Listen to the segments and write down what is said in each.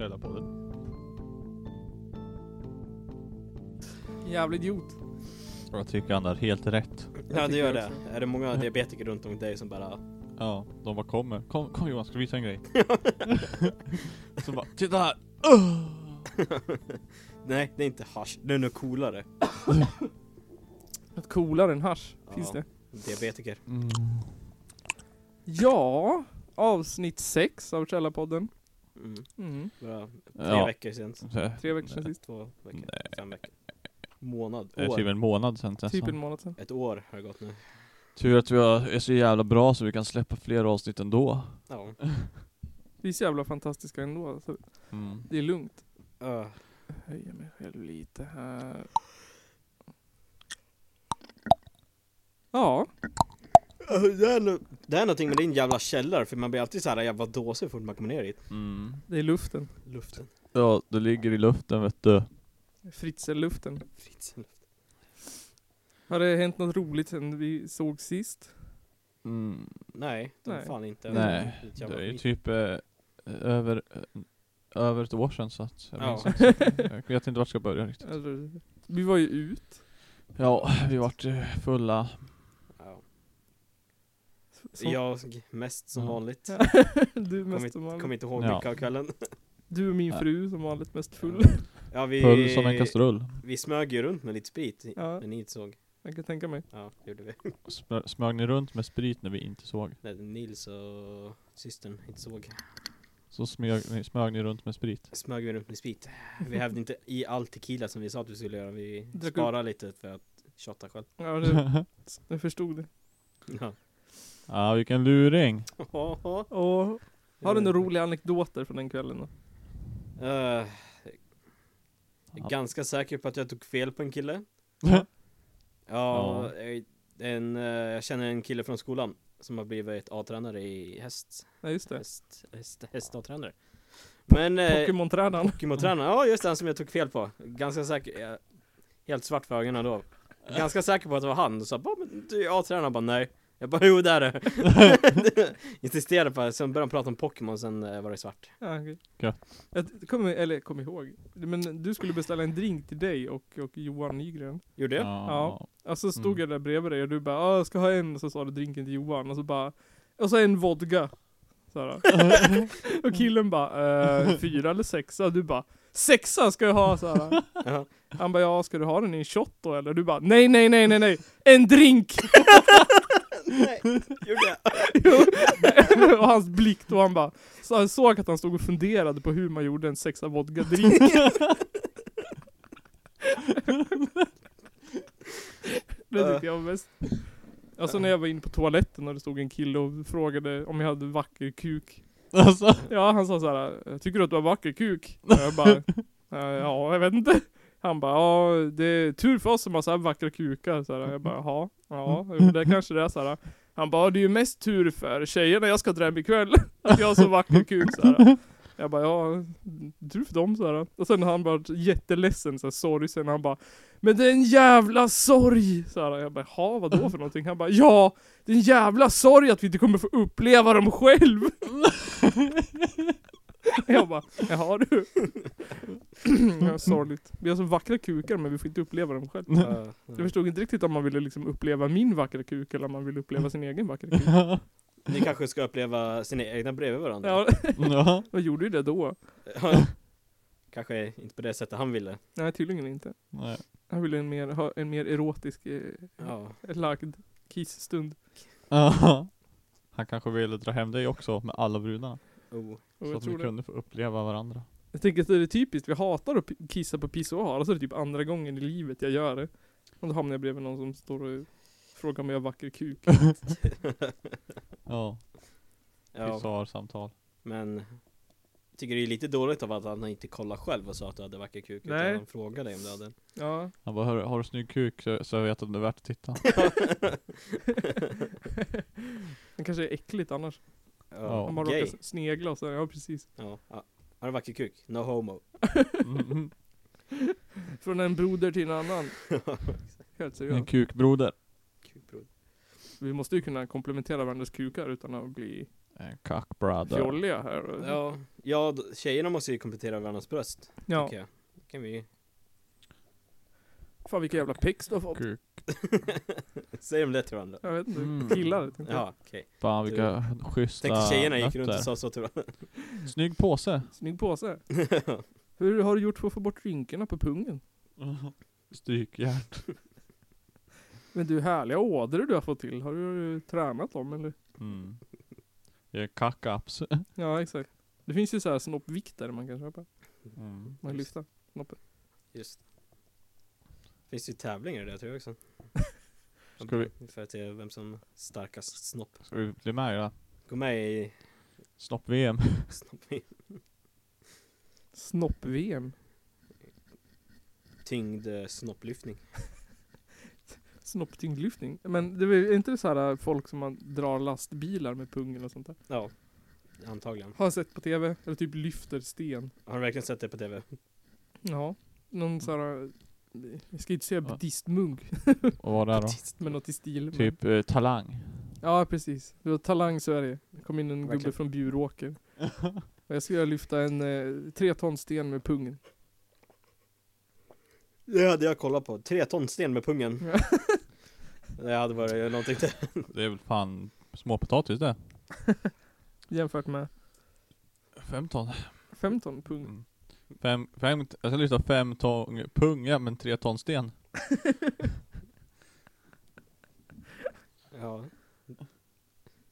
Källarpodden. Jävla idiot. Jag tycker han har helt rätt. Ja det gör det. jag Är det många diabetiker runt om dig som bara Ja, de bara kommer. Kom, kom Johan, ska du visa en grej? Så bara, titta här! Nej, det är inte hasch. Det är nog coolare. Något coolare än hasch. Finns det? Diabetiker. Mm. Ja, avsnitt 6 av Källarpodden. Mm. Mm. Bra. Tre Ja. veckor sen. Tre veckor sedan sist. Två veckor. Nej. Fem veckor. Månad. Det är typ en månad sen Typ nästan. en månad sedan. Ett år har det gått nu. Tur att vi har- är så jävla bra så vi kan släppa fler avsnitt ändå. Ja. Vi är så jävla fantastiska ändå. Så Mm. det är lugnt. Uh. Höja mig själv lite här. Ja, Det är, no det är någonting med din jävla källare för man blir alltid så här jävla dåsig så fort man kommer ner i Mm. det är luften. luften. Ja, det ligger i luften vet du. Fritzel-luften. Fritzel. Har det hänt något roligt sen vi såg sist? Mm. Nej, det var Nej. fan inte. Nej, det är ju typ eh, över, eh, över ett år sedan så att jag, Ja. minns inte. jag vet inte vart jag ska börja riktigt. Alltså, vi var ju ut. Ja, vi vart eh, fulla. Ja. Som- Jag mest som vanligt. du Kommer mest inte, som vanligt. kom inte ihåg Ja. mycket av kvällen. Du och min Ja. fru som vanligt mest full. Ja vi, Full som en kastrull. vi smög ju runt med lite sprit Ja. när ni inte såg. Jag kan tänka mig. Ja, det gjorde vi. Smö- Smög ni runt med sprit när vi inte såg? När Nils och systern inte såg. Så smög ni, smög ni runt med sprit? Smög vi runt med sprit. Vi hävde inte i all tequila som vi sa att vi skulle göra. Vi Drack sparade lite för att shotta själv. Ja, det, jag förstod det. Ja. Ja, vilken luring! Och har du några roliga anekdoter från den kvällen då? Eh, ganska säker på att jag tog fel på en kille. Ja. Ja, jag- en, eh, jag känner en kille från skolan som har blivit A-tränare i häst. Ja just det. Häst, häst, häst A-tränare. Men... Eh, Pokémon-tränaren. Pokémon-tränare, ja just den som jag tog fel på. Ganska säker, eh, helt svart för ögonen då. Ganska säker på att det var han, och sa men du är A-tränare, bara nej. Jag bara, jo det är det. Insisterade på det, sen började han prata om Pokémon, sen eh, var det svart. Ja, okej. Ja. Jag kommer, eller kom ihåg. Men du skulle beställa en drink till dig och, och Johan Nygren. Gjorde jag? Ja. Alltså stod Mm. jag där bredvid dig och du bara ah, jag ska ha en, och så sa du drinken till Johan och så bara Och så en vodka. Såhär. och killen bara eh, fyra eller sexa? Och du bara sexa ska jag ha såhär. Ja. Han bara ja, ska du ha den i en shot då eller? Du bara nej nej nej nej nej, en drink! nej, gjorde jag? Jo. och hans blick då han bara, så han såg att han stod och funderade på hur man gjorde en sexa vodka drink. det tyckte jag var bäst. Alltså när jag var inne på toaletten och det stod en kille och frågade om jag hade vacker kuk. Alltså, Ja, han sa såhär, tycker du att du har vacker kuk? Och jag bara, "Eh, ja, jag vet inte. Han bara, ja det är tur för oss som har så här vackra kukar. Så här, jag bara, jaha, ja, jo, det kanske det är så här. Han bara, det är ju mest tur för tjejerna jag ska dra hem ikväll. Att jag har så vacker kuk så här. Jag bara, ja, tur för dem så här. Och sen han bara jätteledsen, så här, sorgsen. Han bara, men det är en jävla sorg! Så här, jag bara, jaha, vadå för någonting? Han bara, ja, det är en jävla sorg att vi inte kommer få uppleva dem själv! jag bara, jaha du. ja, sorgligt. Vi har så vackra kukar men vi får inte uppleva dem själv. Ja, Jag förstod inte riktigt om man ville liksom uppleva min vackra kuk eller om man ville uppleva sin egen vackra kuk. Ni kanske ska uppleva sina egna bredvid varandra? Ja, ja. jag gjorde ju det då. Kanske inte på det sättet han ville. Nej, tydligen inte. Nej. Han ville en mer, ha en mer erotisk eh, Ja. lagd kissstund. Han kanske ville dra hem dig också med alla brudarna. Oh. Så jag, att ni det. kunde få uppleva varandra. jag tänker att det är typiskt, vi hatar att kissa på pissoar, och så är det typ andra gången i livet jag gör det. Och då hamnar jag bredvid någon som står och frågar om jag har vacker kuk. Ja, pissoarsamtal. men tycker det är lite dåligt av att han inte kollar själv och sa att du hade vacker kuk Nej. Utan han frågade dig om du hade Ja. Han bara, har, har du snygg kuk så, så jag vet att det är värt att titta. Det kanske är äckligt annars. Ja, man gay råkar snegla och så, ja precis. Ja, ja. Har du vacker kuk? No homo Mm. Från en broder till en annan. Helt En seriöst. kukbroder. Kukbror Vi måste ju kunna komplementera varandras kukar utan att bli En cockbrother. fjolliga här. Ja, ja d- tjejerna måste ju komplettera varandras bröst ja. tycker jag Det kan vi Fan vilka jävla pex du har fått. Kuk. Säger de det till varandra? Jag vet inte, Mm. killar. tänkte jag. Ja, okej Fan vilka schyssta Tänkte tjejerna gick runt och nötter. sa så till varandra Snygg påse. Snygg påse. Hur har du gjort för att få bort rynkorna på pungen? Strykjärn. Men du, härliga ådror du har fått till. Har du tränat dem eller? Mm. Jag är kackaps. Ja, exakt. Det finns ju så här snoppviktare man kan köpa. Mm. Man kan lyfta snoppen. Just Finns ju tävlingar där tror jag också Ska vi, För att se vem som starkast snopp ska vi bli med i det? Gå med i Snopp-VM. snopp Snopp-VM. Tyngd eh, snopplyftning Snopptyngdlyftning. Men det är inte så här folk som man drar lastbilar med pungen och sånt där? Ja Antagligen Har jag sett på tv. Eller typ lyfter sten. Har du verkligen sett det på tv? Ja. Någon så här. Jag ska inte säga buddhistmunk. Och vad där då? Men något i stil. Typ eh, talang. Ja precis. Det var Talang Sverige. Det kom in en gubbe Verkligen. från Bjuråker. Och jag skulle lyfta en eh, tre ton sten med pungen. Det hade jag kollat på, tre ton sten med pungen Det hade varit någonting där Det är väl fan småpotatis det. Jämfört med 15. 15 pung. Mm. Fem, fem, jag ska lyfta fem ton punga men tre ton sten. Ja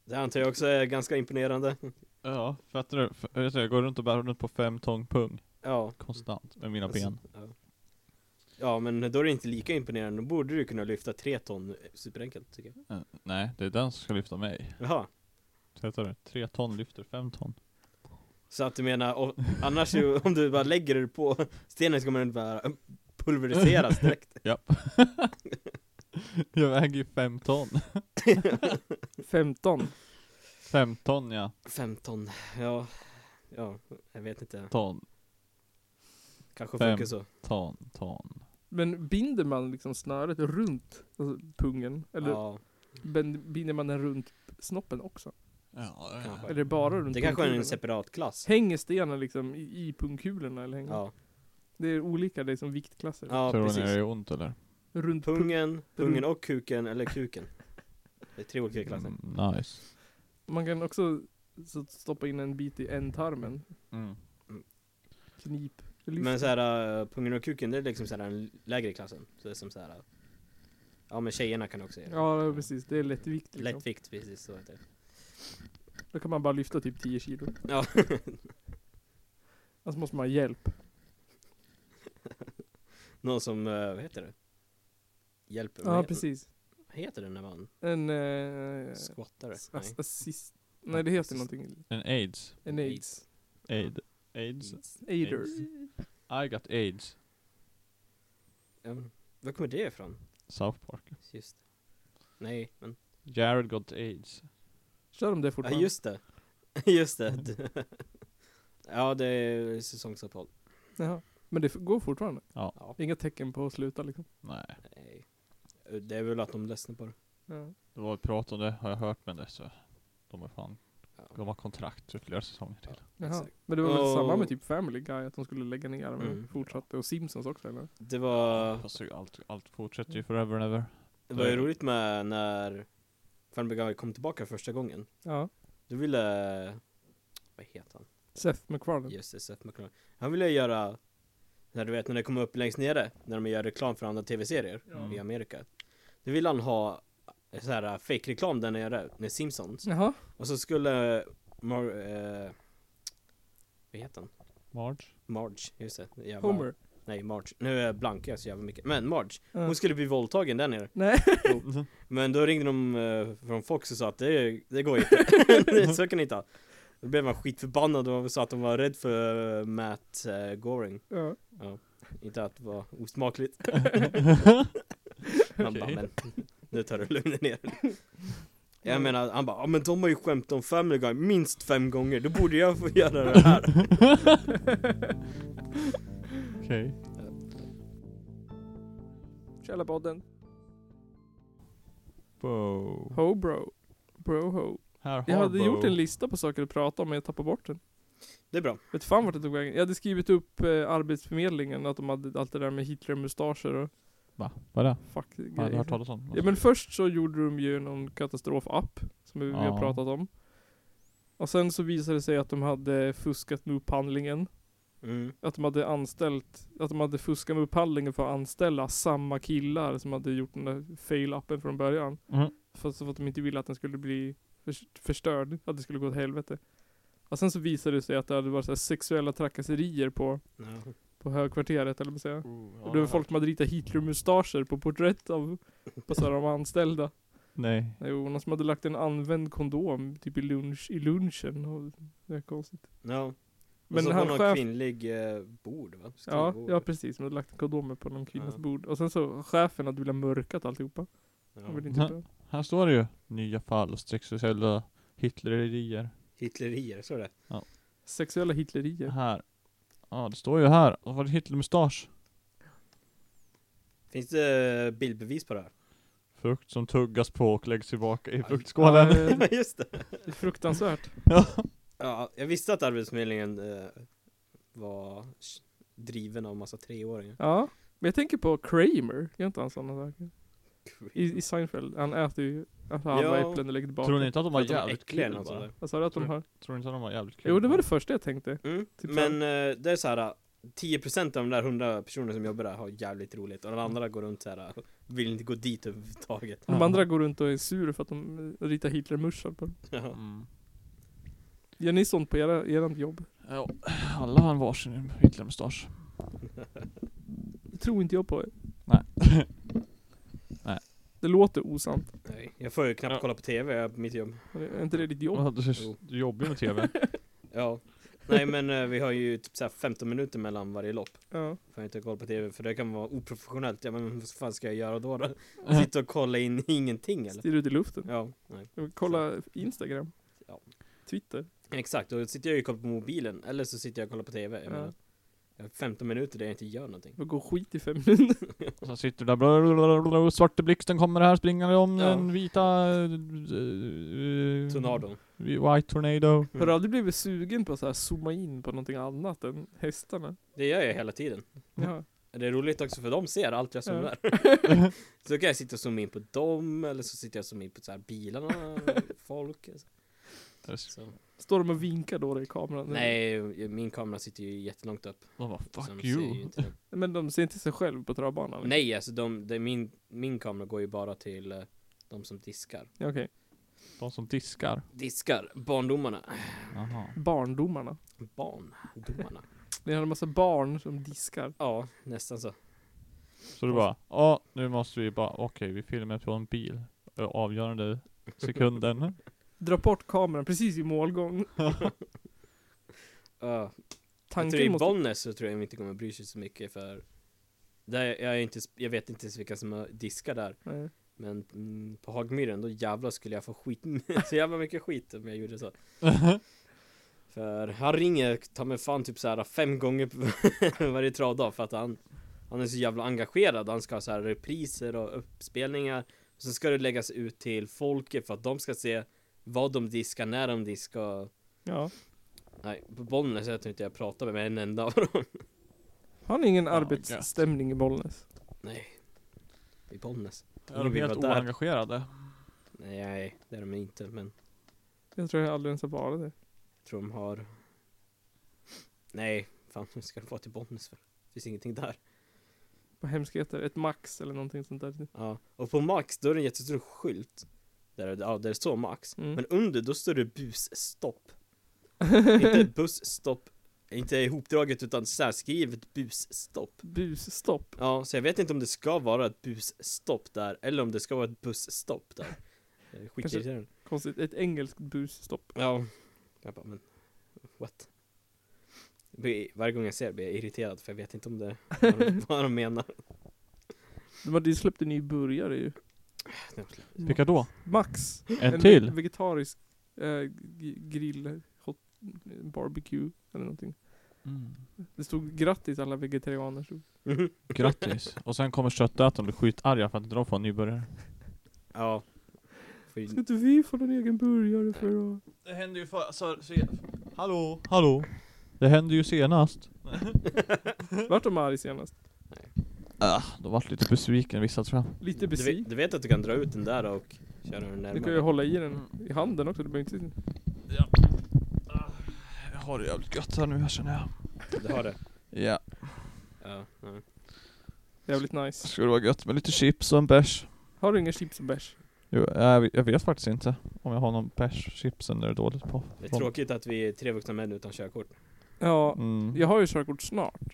Det antar jag också är ganska imponerande Ja, fattar du? Jag jag går runt och bär runt på fem ton pung Ja konstant med mina alltså, ben. ja. ja men då är det inte lika imponerande, då borde du kunna lyfta tre ton superenkelt tycker jag Eh, nej, det är den som ska lyfta mig. Jaha Fattar du? Tre ton lyfter fem ton. Så att du menar, och, annars ju, om du bara lägger det på stenen så kommer den bara pulveriseras direkt Japp. jag väger ju fem ton. 15. Fem ton ja. 15, ja Ja, jag vet inte Ton, Kanske Fem. funkar så ton, ton. Men binder man liksom snöret runt alltså pungen? Eller Ja, binder man den runt snoppen också? Ja. Eller bara runt det kanske är en pungkulorna? separat klass Hänger stenen liksom i, i pungkulorna eller hänger? Ja, Det är olika liksom viktklasser. ja Tror ni precis det är ont eller? Runt pung. Pungen, pungen och kuken, eller kuken Det är tre olika klasser Mm, nice. Man kan också så stoppa in en bit i ändtarmen. Mm. Knip. lyft. Men såhär, uh, pungen och kuken det är liksom såhär den lägre klassen Så det är som såhär uh, Ja men tjejerna kan också göra Ja precis, det är lättvikt liksom. Lättvikt, precis så heter det Då kan man bara lyfta typ 10 kilo. Ja, Alltså måste man ha hjälp. någon som, uh, vad heter det? Hjälper Ja vad precis. Vad heter det när man En... Eh, squattare? ass- Nej. assist. Nej det heter någonting. En aids. En aids. Aid. Aids. Aider. I got aids. Ja, var kommer det ifrån? South Park. Just det. Nej, men Jared got aids. Kör de det Ja fortfarande? just det Just det Ja det är säsongsuppehåll Jaha. Men det går fortfarande? Ja Inga tecken på att sluta liksom? Nej. Nej Det är väl att de ledsnar på det Ja. Det var ett prat om det, har jag hört men det så. De är fan, ja. de har kontrakt ytterligare säsonger till. Jaha. Exakt. Men det var väl Och- samma med typ Family Guy, att de skulle lägga ner men Mm. fortsatte. Och Simpsons också eller? Det var Fast det- allt, allt fortsätter ju forever and ever. Det var ju roligt med när Family Guy kom tillbaka första gången Ja. Då ville Vad heter han? Seth MacFarlane. Just det, Seth MacFarlane Han ville göra När du vet när det kommer upp längst nere När de gör reklam för andra tv-serier Ja. i Amerika Då ville han ha så här fake-reklam där nere med Simpsons Jaha. Och så skulle Mar- eh, Vad heter han? Marge? Marge, just det Jävla- Homer. Nej, Marge. Nu är jag så jävla mycket. Men Marge, Ja. hon skulle bli våldtagen där nere. Nej. Men då ringde de eh, från Fox och sa att det, det går inte. Så kan ni inte ha Då blev man skitförbannad och sa att de var rädd för eh, Matt uh, Goring. Ja. Inte att det var osmakligt. Han bara, Okej. men nu tar du lugnet ner. Jag menar, han bara, ja men de har ju skämt om Family Guy minst fem gånger, då borde jag få göra det här Okej. Källarpodden. Wow. Ho bro. Bro ho. Här Jag har hade bro. gjort en lista på saker att prata om men jag tappade bort den. Det är bra Vet fan vart det tog vägen. Jag hade skrivit upp eh, arbetsförmedlingen, att de hade allt det där med Hitler-mustascher och Va? Vad är det? fuck Jag har aldrig grejer. hört talas om. Ja men först så gjorde de ju någon katastrofapp, som vi, vi har Ja. pratat om. Och sen så visade det sig att de hade fuskat med upphandlingen. Mm. Att de hade anställt, att de hade fuskat med upphandlingen för att anställa samma killar som hade gjort den där fail-appen från början. Mm. Fast för att de inte ville att den skulle bli förs- förstörd, att det skulle gå åt helvete. Och sen så visade det sig att det hade varit så här sexuella trakasserier på, ja. på högkvarteret eller vad man säger. Oh, Och det var folk som hade ritat Hitler-mustascher på porträtt av, på så här, de anställda. Nej. Jo, någon som hade lagt en använd kondom typ i, lunch, i lunchen. Och det är konstigt. Ja Och Men så han var någon chef- kvinnlig eh, bord va? Ja, Skrivbord. ja precis. De hade lagt kondomer på någon kvinnas Ja. bord. Och sen så chefen hade velat mörkat alltihopa. Ja. Han inte Ja. börja. Här står det ju. Nya fall och sexuella Hitlerier. Hitlerier, så är det Sexuella hitlerier. Här. Ja, det står ju här. Vad var det Hitlermustasch? Finns det bildbevis på det här? Frukt som tuggas på och läggs tillbaka i fruktskålen. Ja, Ja just det det är fruktansvärt. Ja. Ja, jag visste att Arbetsförmedlingen eh, var driven av massa treåringar Ja. Men jag tänker på Kramer. Gör inte han sådana saker? I, I Seinfeld. Han äter ju alltså halva Ja. äpplen och lägger tillbaka. Tror ni inte att de var jävligt kul. Vad sa du att de Tror- har? Tror ni inte att de var jävligt kul? Jo, det var det första jag tänkte. mm. Typ Men eh, det är så här 10% av de där 100 personer som jobbar där har jävligt roligt och de andra går runt så här vill inte gå dit överhuvudtaget De andra går runt och är sur för att de eh, ritar Hitler-muschar på dem. ja. Mm. Gör ni sånt på era, ert jobb? Ja, alla har en varsin Hitlermustasch. Det tror inte jag på. Nej. Det låter osant. Nej, jag får ju knappt Ja. kolla på TV på mitt jobb Är inte det ditt jobb? Du, Jo. du jobbar ju med TV. Ja Nej men eh, vi har ju typ så här 15 minuter mellan varje lopp Ja. Får jag inte kolla på TV för det kan vara oprofessionellt Ja men vad fan ska jag göra då? då? Sitta och kolla in ingenting eller? Stirrar ut i luften. Ja, nej Kolla Instagram. Ja. Twitter. Exakt, då sitter jag ju och kollar på mobilen eller så sitter jag och kollar på TV jag Ja. menar, jag har 15 minuter där jag inte gör någonting Och går skit i fem minuter. Och så sitter du där, blablabla, och svarte blixten kommer här springande om Ja. den vita... Uh, Tornadon White tornado. Mm. Har du aldrig blivit sugen på att så här zooma in på någonting annat än hästarna? Det gör jag hela tiden Ja. Det är roligt också för de ser allt jag zoomar Så kan jag sitta och zooma in på dem eller så sitter jag och zoomar in på så här bilarna, folk så. Står de och vinkar då i kameran? Nej, min kamera sitter ju jättelångt upp De bara så fuck de ser ju you. Men de ser inte sig själv på travbanan? Nej alltså de, det, min, min kamera går ju bara till eh, de som diskar Okej. De som diskar. Diskar, barndomarna Jaha. Barndomarna. Barndomarna Det är en massa barn som diskar. Ja, nästan så Så du bara, ja nu måste vi bara, okej vi filmar på en bil. Avgörande sekunden. Dra bort kameran precis i målgång. Ja, Jag Tanken tror i måste... Bollnäs så tror jag inte kommer bry sig så mycket för där jag, är inte, jag vet inte ens vilka som har diskar där. Nej. Men mm, på Hagmyren då jävlar skulle jag få skit Så jävla mycket skit om jag gjorde så. För han ringer, ta mig fan typ så här fem gånger på varje travdag för att han Han är så jävla engagerad, han ska ha så här repriser och uppspelningar. Och Sen ska det läggas ut till folket för att de ska se vad de diskar, när de diskar Ja. Nej, på Bollnäs jag tror inte jag pratar med en enda av dem Har ni ingen Ja, arbetsstämning i Bollnäs? Nej I Bollnäs Är de helt oengagerade? Nej, det är de inte men Jag tror jag aldrig ens har varit det. Jag tror de har Nej, fan nu ska de vara till Bollnäs för Det finns ingenting där På hemskheter. Ett Max eller någonting sånt där. Ja, och på Max då är det en jättestor skylt Där, ja, där det står Max Mm. Men under då står det busstopp Inte busstopp Inte ihopdraget utan särskrivet busstopp Busstopp. Ja, så jag vet inte om det ska vara ett busstopp där Eller om det ska vara ett busstopp där är Skitirriterande Konstigt. Ett engelskt busstopp. Ja Jag bara, men what? Varje gång jag ser det blir jag irriterad för jag vet inte om det de, vad de menar. De hade ju släppt en ny burgare ju. Vilka då? Max. En till? vegetarisk eh, grill, hot, barbecue eller någonting. Mm. Det stod grattis alla vegetarianer. stod. Grattis. Och sen kommer köttätarna bli skitarga för att inte de får en nybörjare. Ja. Ska För, inte vi få en egen burgare för att... Det hände ju för, så, så, Hallå? Hallå? Det hände ju senast. Vart de arg senast? Ah, de vart lite besviken vissa tror jag. Lite du, vet, besviken. du vet att du kan dra ut den där och köra den Du kan ju närmare? hålla i den i handen också, du behöver inte... Jag har det jävligt gött här nu här känner jag. Du har det? Ja. Ja. ja. Jävligt nice. Skulle vara gött med lite chips och en bärs. Har du inga chips och bärs? Jo, jag, jag vet faktiskt inte om jag har någon bärs, chipsen är det dåligt på. Det är tråkigt att vi är tre vuxna män utan körkort. Ja, Mm. jag har ju körkort snart.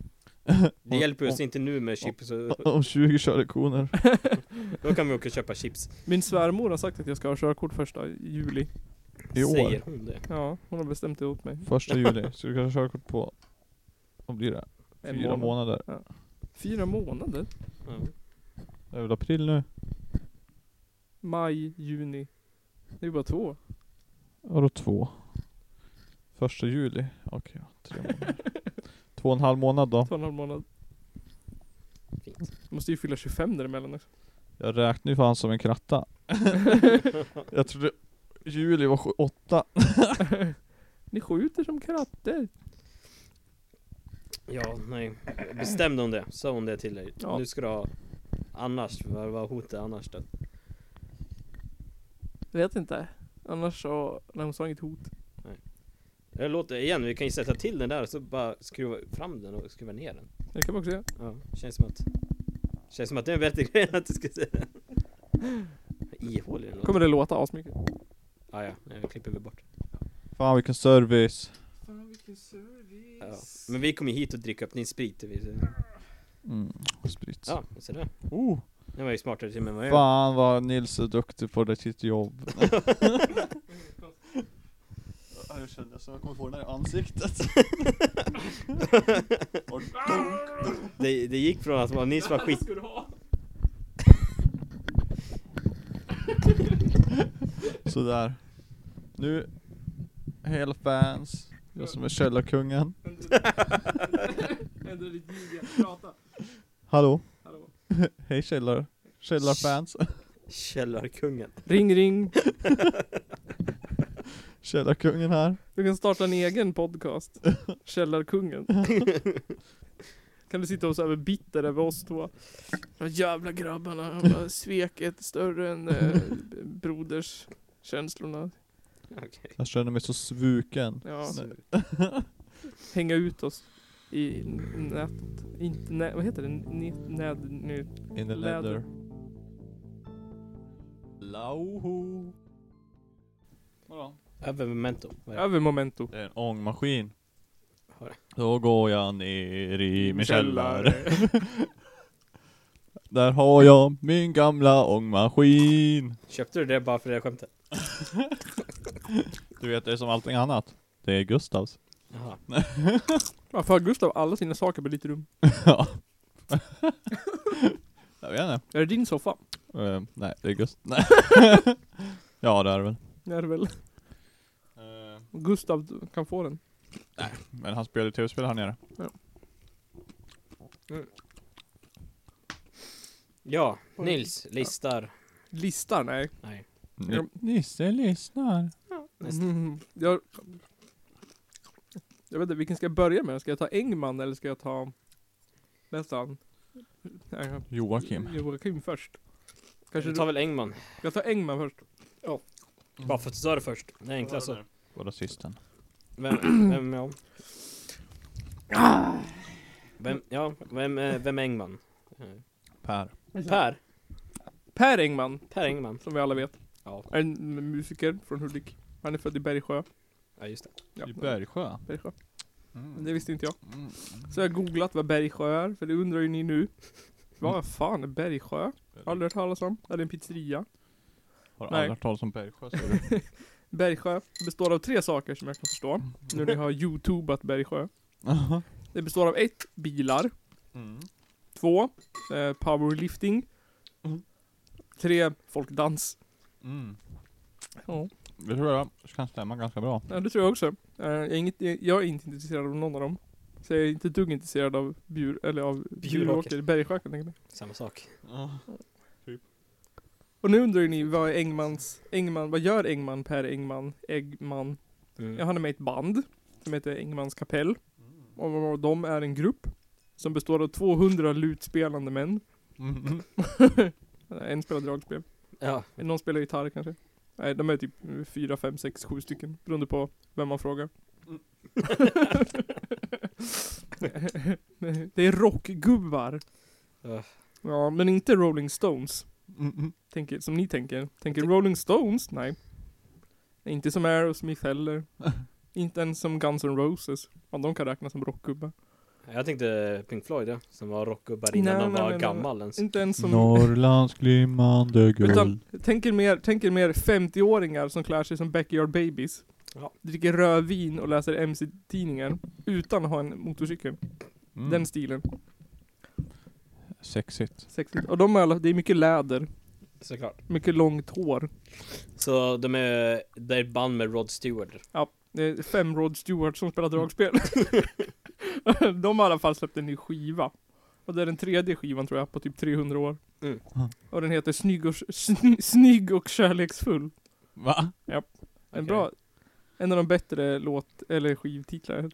Det hjälper oss inte nu med chips och Om 20 körlektioner. då kan vi åka och köpa chips. Min svärmor har sagt att jag ska ha körkort första juli. I år. Säger hon det? Ja, hon har bestämt det åt mig. Första juli. Så du kan ha körkort på, vad blir det? En Fyra månad. månader. Fyra månader? Ja. Det är väl april nu? Maj, juni. Det är bara två. Vadå två? Första juli? Okej, ja, tre månader. Två och en halv månad då. Två och en halv månad. Fint. Måste ju fylla 25 däremellan också. Jag räknar ju fan som en kratta. Jag trodde juli var sju- åtta. Ni skjuter som katter. Ja, nej. Bestämde hon det? Sa hon det till dig? Ja. Nu ska du ha Annars, vad var hotet annars då? Jag vet inte. Annars så, när hon sa inget hot. Jag låter igen, vi kan ju sätta till den där och så bara skruva fram den och skruva ner den Det kan man också göra. Ja, känns som att Känns som att det är en bättre grej än att du ska säga Ihålig den låter Kommer det låta asmycket. ah, ja, jag klipper vi bort Fan vilken service. Fan vilken service. ja. Men vi kommer hit och dricka upp din sprit vill- Mm, sprit. Ja, så det Oh, Det var ju smartare till mig än vad jag fan vad Nils är duktig på det sitt jobb. Jag kände som jag kommer få den här i ansiktet. det, det gick från att vara Nils var skit ska du ha. Sådär. Nu, hela fans. Jag som är källarkungen. Ändra ditt ljud. Prata. Hallå? Hallå. Hej källar, källarfans. Källarkungen Ring ring. Källarkungen här. Du kan starta en egen podcast. Källarkungen. Kan du sitta och så här bitter över oss två. De jävla grabbarna, bara sveket större än eh, broders känslorna. Okej Jag känner mig så svuken. Ja. Hänga ut oss i nätet. Inte nä, vad heter det? Nät, näd, nä, In the Läder. leather. Lauho. Vadå? Över memento det? över momento. Det är en ångmaskin. Då går jag ner i min källare. Källare. Där har jag min gamla ångmaskin. Köpte du det bara för det skämtet? Du vet, det är som allting annat. Det är Gustavs. Jaha Varför har Gustav alla sina saker på ditt rum? ja. jag vet inte. Är det din soffa? Eh, nej, det är Gustav. Nej. ja, det är det väl. Det är det väl. Gustav kan få den. Men han spelar ju tv-spel här nere. Ja, Nils listar Listar? Nej. Nej Ja. Nisse lyssnar. Nästa. Mm, jag, jag vet inte, vilken ska jag börja med? Ska jag ta Engman eller ska jag ta nästan Nej, Joakim. Joakim först? Kanske Du tar väl Engman? Jag tar Engman först. Bara för att du sa det först Det är enklast så Var rasisten. Vem, vem, ja Vem, ja, vem, eh, vem är Engman? Per. Per? Per Engman, Per Engman som vi alla vet. Ja, Är en musiker från Hudik. Han är född i Bergsjö. ja just det Ja, I Bergsjö. Bergsjö. Men Mm. det visste inte jag. Mm. Så jag har googlat vad Bergsjö är, för det undrar ju ni nu. Vad fan är Bergsjö? Aldrig hört talas om. Är det en pizzeria? Har Nej. aldrig hört talas om Bergsjö säger du? Bergsjö består av tre saker som jag kan förstå. Nu när jag har youtubat Bergsjö. Aha. Det består av ett, bilar. Mm. Två, eh, powerlifting. Mm. Tre, folkdans. Mm. Ja, Det tror jag kan stämma ganska bra. ja, det tror jag också. Eh, jag, är inget, jag är inte intresserad av någon av dem. Så jag är inte dugg intresserad av bjur, eller av bjuråker. Bergsjö kan jag tänka mig. Samma sak. Och nu undrar ni, vad är Engmans, Engman, vad gör Engman per Engman, Eggman? Mm. Ja, han är med i ett band som heter Engmans kapell. Och de är en grupp som består av 200 lutspelande män. Mm. en spelar dragspel. Ja. Någon spelar gitarr kanske. Nej, de är typ 4, 5, 6, 7 stycken. Beroende på vem man frågar. Mm. det är rockgubbar. Ja. Ja, men inte Rolling Stones. Mm. Tänker, som ni tänker. Tänker Rolling Stones? Nej. Inte som Aerosmith heller. inte ens som Guns N' Roses. Ja, de kan räknas som rockgubbar. Jag tänkte Pink Floyd ja, som var rockgubbar innan Nej, de nej, var nej, nej. gammal ens. Inte ens som... Norrlands glimmande guld. Utan, tänker mer, tänker mer 50-åringar som klär sig som backyard babies. Ja. Dricker rödvin och läser MC-tidningar. Utan att ha en motorcykel. Mm. Den stilen. Sexigt. Sexigt. Och de är det är mycket läder. Såklart. Mycket långt hår. Så de är, det är ett band med Rod Stewart. Det är fem Rod Stewart som spelar dragspel. de har i alla fall släppt en ny skiva. Och det är den tredje skivan tror jag på typ 300 år. Mm. Och den heter Snygg och, sny, snygg och kärleksfull. Va? En Okej. bra, en av de bättre låt, eller skivtitlar.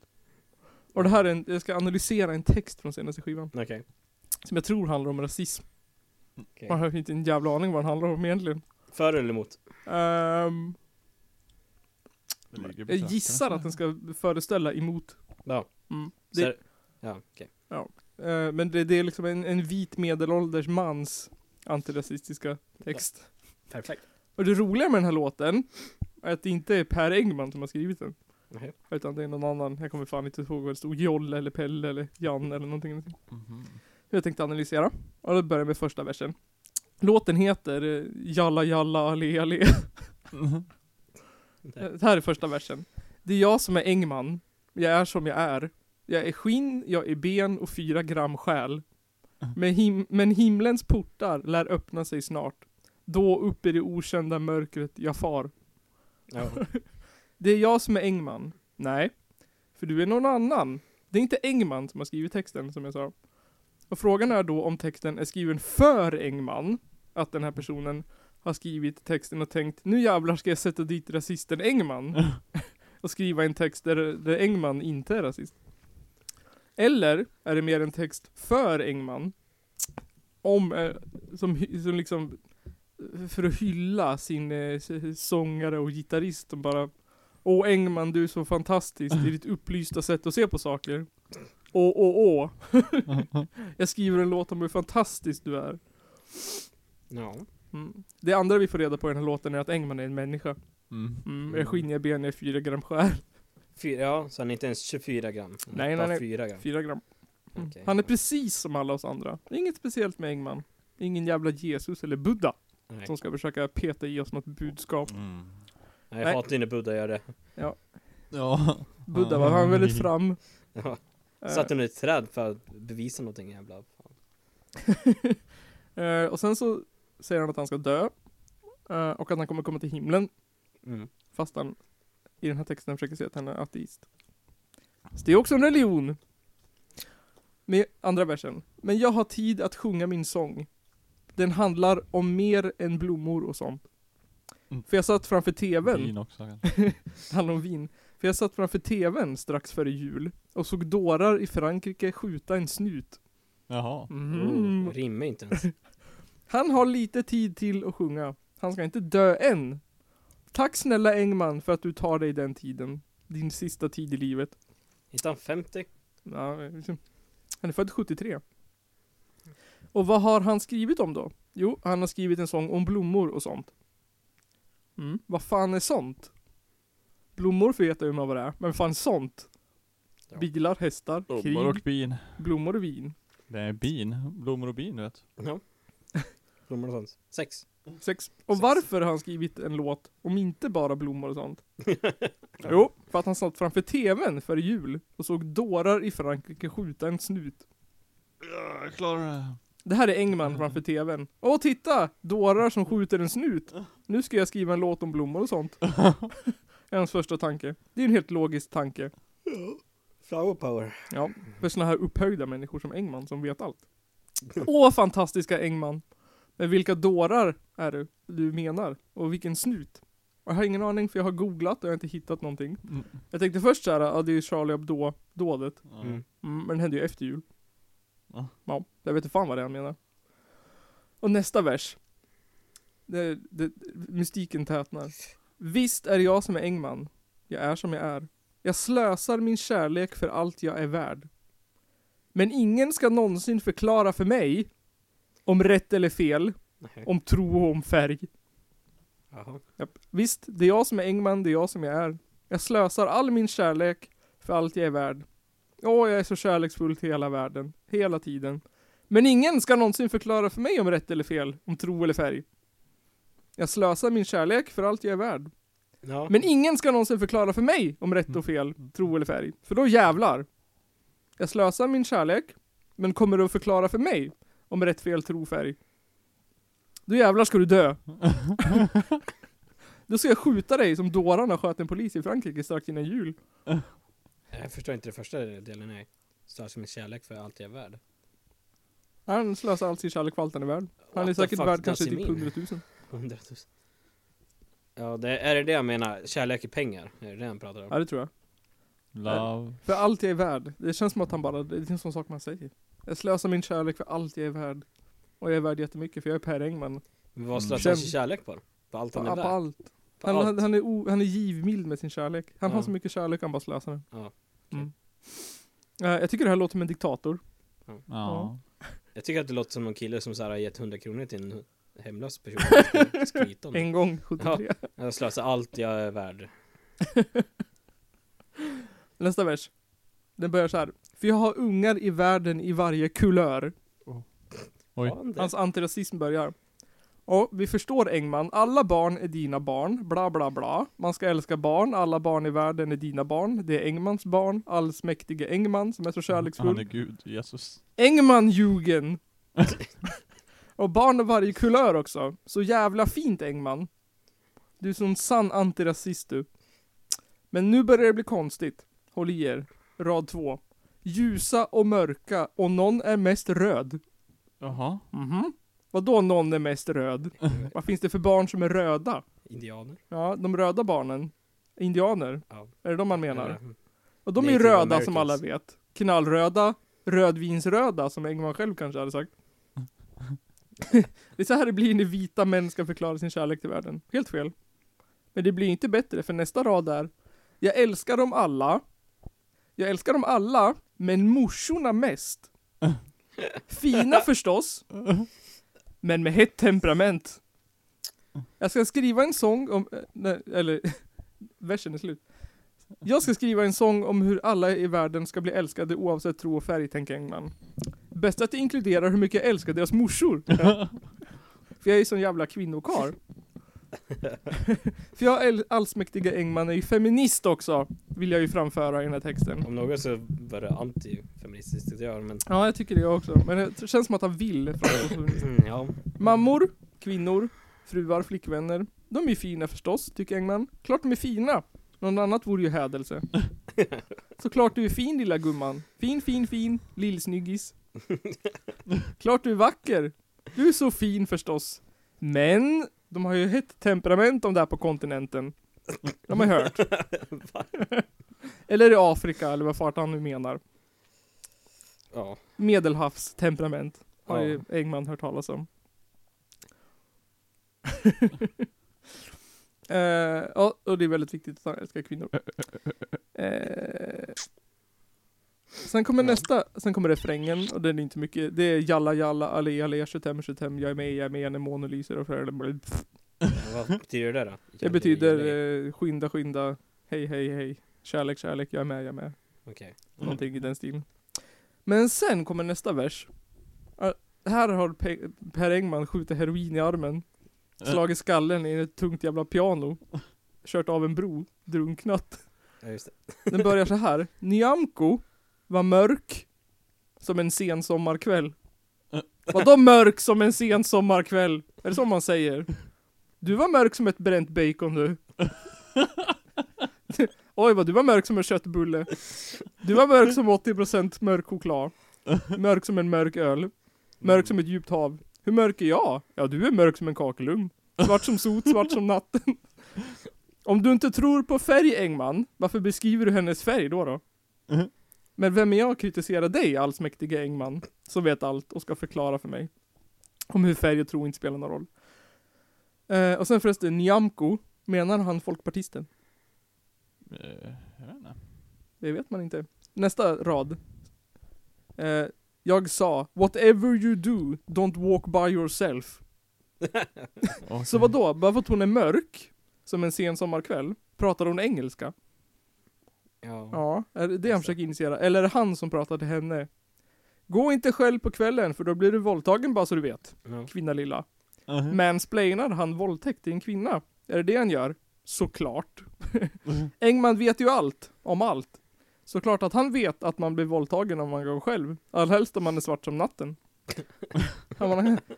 Och det här är en, jag ska analysera en text från senaste skivan. Okej. Som jag tror handlar om rasism. Okej. Man har inte en jävla aning vad den handlar om egentligen. För eller emot? Det ligger jag gissar att den ska föreställa emot. Ja. Mm. Det, är- Ja, okej. eh, men det, det är liksom en, en vit medelålders mans antirasistiska text. Perfekt. Och det roliga med den här låten är att det inte är Per Engman som har skrivit den. Okej. Utan det är någon annan, jag kommer fan inte ihåg vad det stod, Jolle eller Pelle eller Jan eller någonting. Mhm. Jag tänkte analysera. Och då börjar jag med första versen. Låten heter eh, Jalla jalla ale ale. Eh, Det här är första versen. Det är jag som är Engman. Jag är som jag är. Jag är skinn, jag är ben och fyra gram själ. Men, him- men himlens portar lär öppna sig snart. Då upp i det okända mörkret jag far. Ja. Det är jag som är Engman. Nej. För du är någon annan. Det är inte Engman som har skrivit texten som jag sa. Och frågan är då om texten är skriven för Engman. Att den här personen har skrivit texten och tänkt nu jävlar ska jag sätta dit rasisten Engman. och skriva en text där, där Engman inte är rasist. Eller är det mer en text för Engman. Om, eh, som, som liksom för att hylla sin eh, sångare och gitarrist och bara Åh Engman du är så fantastisk i ditt upplysta sätt att se på saker. Åh åh åh. Jag skriver en låt om hur fantastisk du är. ja. Mm. Det andra vi får reda på i den här låten är att Engman är en människa. Mm. Mm. Jag skinniga ben, jag är fyra gram skär. Fyra, ja, så han är inte ens 24 gram. Nej, nej, nej. 4 gram. Fyra gram. Mm. Okej. Han är precis som alla oss andra. Inget speciellt med Engman. Ingen jävla Jesus eller Buddha Nej. som ska försöka peta i oss något budskap. Mm. Nej, Nej. jag hatar när Buddha gör det. Ja. Buddha var han väldigt fram. Ja. Eh, Satt under ett träd för att bevisa någonting jävla fan. eh, och sen så säger han att han ska dö. Eh, och att han kommer komma till himlen. Mm. Fast han i den här texten försöker säga att han är ateist. Så det är också en religion. Med andra versen. Men jag har tid att sjunga min sång. Den handlar om mer än blommor och sånt. Mm. För jag satt framför tvn. Vin också. Det handlar om vin. För jag satt framför tvn strax före jul och såg dårar i Frankrike skjuta en snut. Jaha. Mm. Oh, rimmar inte ens. Han har lite tid till att sjunga. Han ska inte dö än. Tack snälla Engman för att du tar dig den tiden. Din sista tid i livet. Inte han 50? Ja, liksom. han är född 73. Och vad har han skrivit om då? Jo, han har skrivit en sång om blommor och sånt. Mm. Vad fan är sånt? Blommor vet jag vad det är, men fan sånt? Ja. Bilar, hästar, krig, Blommor och bin. blommor och vin. Det är bin. Blommor och bin vet. Ja. Blommor och sånt. Sex. Sex. Och Sex. varför har han skrivit en låt om inte bara blommor och sånt? Jo, för att han satt framför TVn före jul och såg dårar i Frankrike skjuta en snut. Jag klarar det. Det här är Engman framför TVn. Åh titta! Dårar som skjuter en snut. Nu ska jag skriva en låt om blommor och sånt. är hans första tanke. Det är en helt logisk tanke. Flower power. Ja, för såna här upphöjda människor som Engman som vet allt. Åh fantastiska Engman! Men vilka dårar är det du menar? Och vilken snut? Jag har ingen aning för jag har googlat och jag har inte hittat någonting. Mm. Jag tänkte först såhär, ja det är ju Charlie Hebdo-dådet. Mm. Mm, men det hände ju efter jul. Ja. Ja, jag vet inte fan vad det är han menar. Och nästa vers. Det, det, mystiken tätnar. Visst är jag som är Engman. Jag är som jag är. Jag slösar min kärlek för allt jag är värd. Men ingen ska någonsin förklara för mig om rätt eller fel, Nej. om tro och om färg. Jaha. Japp. Visst, det är jag som är Engman, det är jag som jag är. Jag slösar all min kärlek för allt jag är värd. Åh, jag är så kärleksfull till hela världen, hela tiden. Men ingen ska någonsin förklara för mig om rätt eller fel, om tro eller färg. Jag slösar min kärlek för allt jag är värd. Ja. Men ingen ska någonsin förklara för mig om rätt och fel, tro eller färg. För då jävlar. Jag slösar min kärlek, men kommer du att förklara för mig om rätt, fel, tro, färg? Då jävlar ska du dö. Då ska jag skjuta dig som dårarna sköt en polis i Frankrike strax innan jul. Jag förstår inte det första delen, nej. Slösar min kärlek för allt jag är värd. Han slösar all sin kärlek för allt han är värd. Han är What the säkert värd kanske typ mean? 100 000. 100 000. Ja, det, är det det jag menar? Kärlek i pengar? Är det det han pratar om? Ja det tror jag. Love. För allt jag är värd. Det känns som att han bara, det är en sån sak man säger. Jag slösar min kärlek för allt jag är värd. Och jag är värd jättemycket för jag är Per Engman. Men vad Mm. slösar han Käm- sin kärlek på? På allt han är på värd? allt. På Han, allt? han, han, är o, han är givmild med sin kärlek. Han har Ja. så mycket kärlek han bara slösar den. Ja, Mm. Eh, jag tycker det här låter som en diktator. Ja. Jag tycker att det låter som någon kille som så här har gett 100 kronor till en hemlös person skryta om. En gång 73. Jag slösar allt jag är värd. Nästa vers. Den börjar så här. För jag har ungar i världen i varje kulör. Oj. Ja, det- Hans antirasism börjar. Och vi förstår Engman, alla barn är dina barn, bla bla bla. Man ska älska barn, alla barn i världen är dina barn. Det är Engmans barn, allsmäktige Engman som är så Han kärleksfull. är gud, Jesus. Engman-jugen! och barn av varje kulör också. Så jävla fint Engman. Du är sån sann antirasist du. Men nu börjar det bli konstigt. Håll i er. Rad två. Ljusa och mörka och någon är mest röd. Jaha. Mhm. Vadå någon är mest röd? Vad finns det för barn som är röda? Indianer? Ja, de röda barnen. Indianer. Ja. Är det de man menar? Eller- Och de är Native röda som alla vet. Knallröda, rödvinsröda som Engman själv kanske hade sagt. det är så här det blir när vita män ska förklara sin kärlek till världen. Helt fel. Men det blir inte bättre för nästa rad är Jag älskar dem alla. Jag älskar dem alla, men morsorna mest. Fina förstås. Men med hett temperament. Jag ska skriva en sång om, eh, nej, eller versen är slut. Jag ska skriva en sång om hur alla i världen ska bli älskade oavsett tro och färg, tänker Engman. Bäst att det inkluderar hur mycket jag älskar deras morsor. För jag är ju sån jävla kvinnokar. För jag är allsmäktiga Engman är ju feminist också, vill jag ju framföra i den här texten. Om något så var det antifeministiskt att göra men Ja, jag tycker det också. Men det känns som att han vill mm, ja, Mammor, kvinnor, fruar, flickvänner. De är ju fina förstås, tycker Engman. Klart de är fina. Någon annat vore ju hädelse. Såklart du är fin lilla gumman. Fin, fin, fin, lillsnyggis. Klart du är vacker. Du är så fin förstås. Men, de har ju hett temperament om det här på kontinenten. De har ju hört. eller i Afrika, eller vad fart han nu menar. ja, Medelhavstemperament. Har Ja. ju Engman hört talas om. Ja, och det är väldigt viktigt att han älskar kvinnor. Eh, sen kommer nästa, sen kommer refrängen och den är inte mycket. Det är jalla jalla, allé allé, 25 25, jag är med, jag är med, när månen lyser och för vad betyder det då? Det betyder eh, skynda skynda, hej hej hej, kärlek kärlek, jag är med, jag är med. Okej. Någonting i den stilen. Men sen kommer nästa vers. Här har Pe- Per Engman skjutit heroin i armen. slagit skallen i ett tungt jävla piano. Kört av en bro, drunknat. Ja, just det. Den börjar så här. Nyamko var mörk som en sen sommarkväll. Vadå mörk som en sen sommarkväll? Är det så man säger? Du var mörk som ett bränt bacon du. Oj vad du var mörk som en köttbulle. Du var mörk som 80% mörk choklad. Mörk som en mörk öl. Mörk som ett djupt hav. Hur mörk är jag? Ja du är mörk som en kakelugn. Svart som sot, svart som natten. Om du inte tror på färg Engman, varför beskriver du hennes färg då då? Mhm. Men vem är jag att kritisera dig allsmäktige Engman, som vet allt och ska förklara för mig om hur färg och tro inte spelar någon roll. Eh, och sen förresten, Nyamko, menar han folkpartisten? Eh, jag vet inte. Det vet man inte. Nästa rad. Eh, jag sa, whatever you do, don't walk by yourself. Okej. Så vad då? Bara för att hon är mörk, som en sen sommarkväll, pratar hon engelska? Ja. Ja, är det det han försöker initiera? Eller är det han som pratar till henne? Gå inte själv på kvällen, för då blir du våldtagen bara så du vet. Ja. Kvinna lilla. Mhm. Mansplainar han våldtäkt till en kvinna? Är det det han gör? Såklart. Mhm. Engman vet ju allt, om allt. Såklart att han vet att man blir våldtagen om man går själv. Allhelst om man är svart som natten.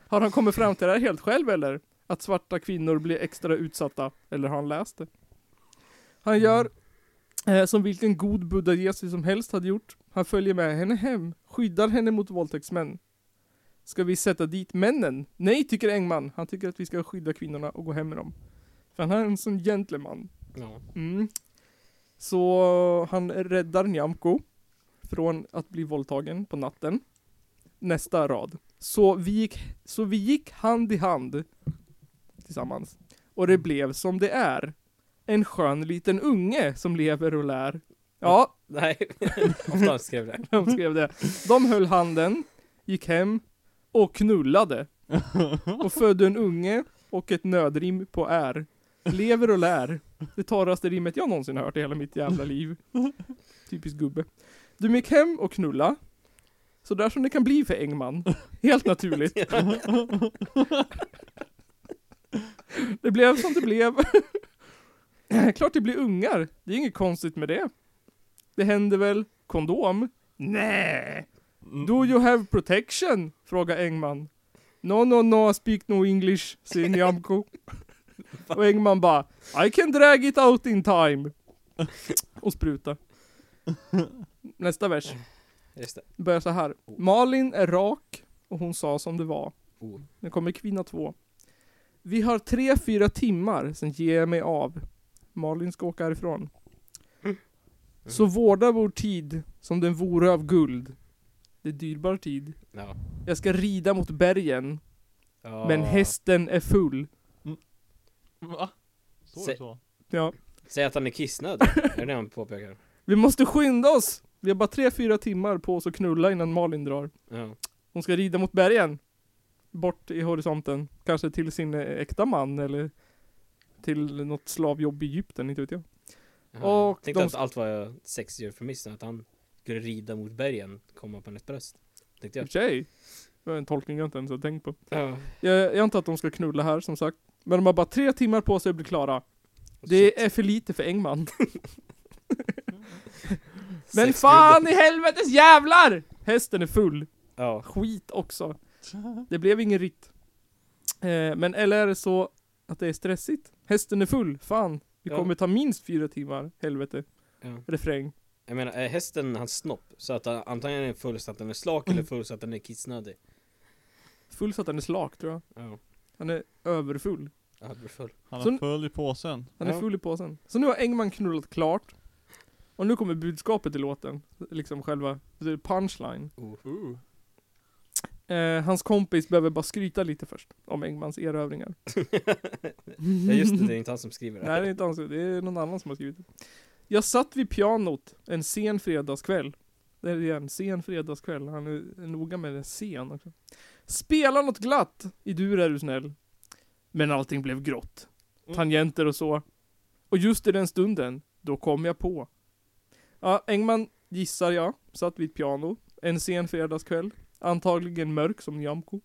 har han kommit fram till det här helt själv eller? Att svarta kvinnor blir extra utsatta? Eller har han läst det? Han gör eh, som vilken god Buddha Jesus som helst hade gjort. Han följer med henne hem, skyddar henne mot våldtäktsmän. Ska vi sätta dit männen? Nej, tycker Engman. Han tycker att vi ska skydda kvinnorna och gå hem med dem. För han är en sån gentleman. Ja. Mm. Så han räddar Nyamko från att bli våldtagen på natten. Nästa rad. Så vi gick, så vi gick hand i hand tillsammans. Och det blev som det är. En skön liten unge som lever och lär. Ja, Nej, ofta skrev det. de skrev det. De höll handen, gick hem och knullade. Och födde en unge och ett nödrim på är. Lever och lär. Det torraste rimmet jag någonsin hört i hela mitt jävla liv. Typiskt gubbe. Du gick hem och knulla. Så där som det kan bli för Engman. Helt naturligt. Det blev som det blev. Klart det blir ungar. Det är inget konstigt med det. Det händer väl kondom? Nej. Do you have protection? Frågar Engman. No, no, no, speak no English, säger Nyamko. Och Engman bara, I can drag it out in time. Och spruta. Nästa vers Just det. börjar så här. Malin är rak och hon sa som det var. Oh. Nu kommer kvinna två. Vi har tre, fyra timmar, sen ger jag mig av. Malin ska åka härifrån. Så vårda vår tid som den vore av guld. Det är dyrbar tid. Ja. Jag ska rida mot bergen, ja. men hästen är full. Va? Står det så? Ja. Säg att han är kissnödig. är det det han påpekar? Vi måste skynda oss! Vi har bara tre, fyra timmar på oss att knulla innan Malin drar. Ja. Hon ska rida mot bergen. Bort i horisonten. Kanske till sin äkta man eller till något slavjobb i Egypten, inte vet jag. Jaha. Och Tänkte de- att allt var sexeufemism, att han skulle rida mot bergen, komma på hennes bröst. Tänkte jag. sig. Det var en tolkning jag inte ens har tänkt på. Ja. Jag, jag antar att de ska knulla här som sagt. Men de har bara tre timmar på sig att bli klara. Det är för lite för Engman. Men Sex fan i helvetes jävlar! Hästen är full. Ja. Skit också. Det blev ingen ritt. Eh, men eller är det så att det är stressigt? Hästen är full, fan. Det Ja. kommer ta minst fyra timmar, helvete. ja. Refräng. Jag menar, är hästen hans snopp? Så att han, antingen är den full så att den är slak eller full så att den är kissnödig? Full så att den är slak tror jag. Ja. Han är överfull. Ja, det full. Han Så- har full i påsen. Han är Ja. full i påsen. Så nu har Engman knullat klart. Och nu kommer budskapet i låten. Liksom själva the punchline. Eh, hans kompis behöver bara skryta lite först. Om Engmans erövringar. ja just det, det är inte han som skriver det. Nej det är inte hans, det är någon annan som har skrivit det. Jag satt vid pianot en sen fredagskväll. Det är en sen fredagskväll. Han är noga med det sen också. Spela något glatt. I dur är du snäll. Men allting blev grått. Mm. Tangenter och så. Och just i den stunden, då kom jag på. Ja, Engman gissar jag, satt vid ett piano. En sen fredagskväll. Antagligen mörk som Nyamko.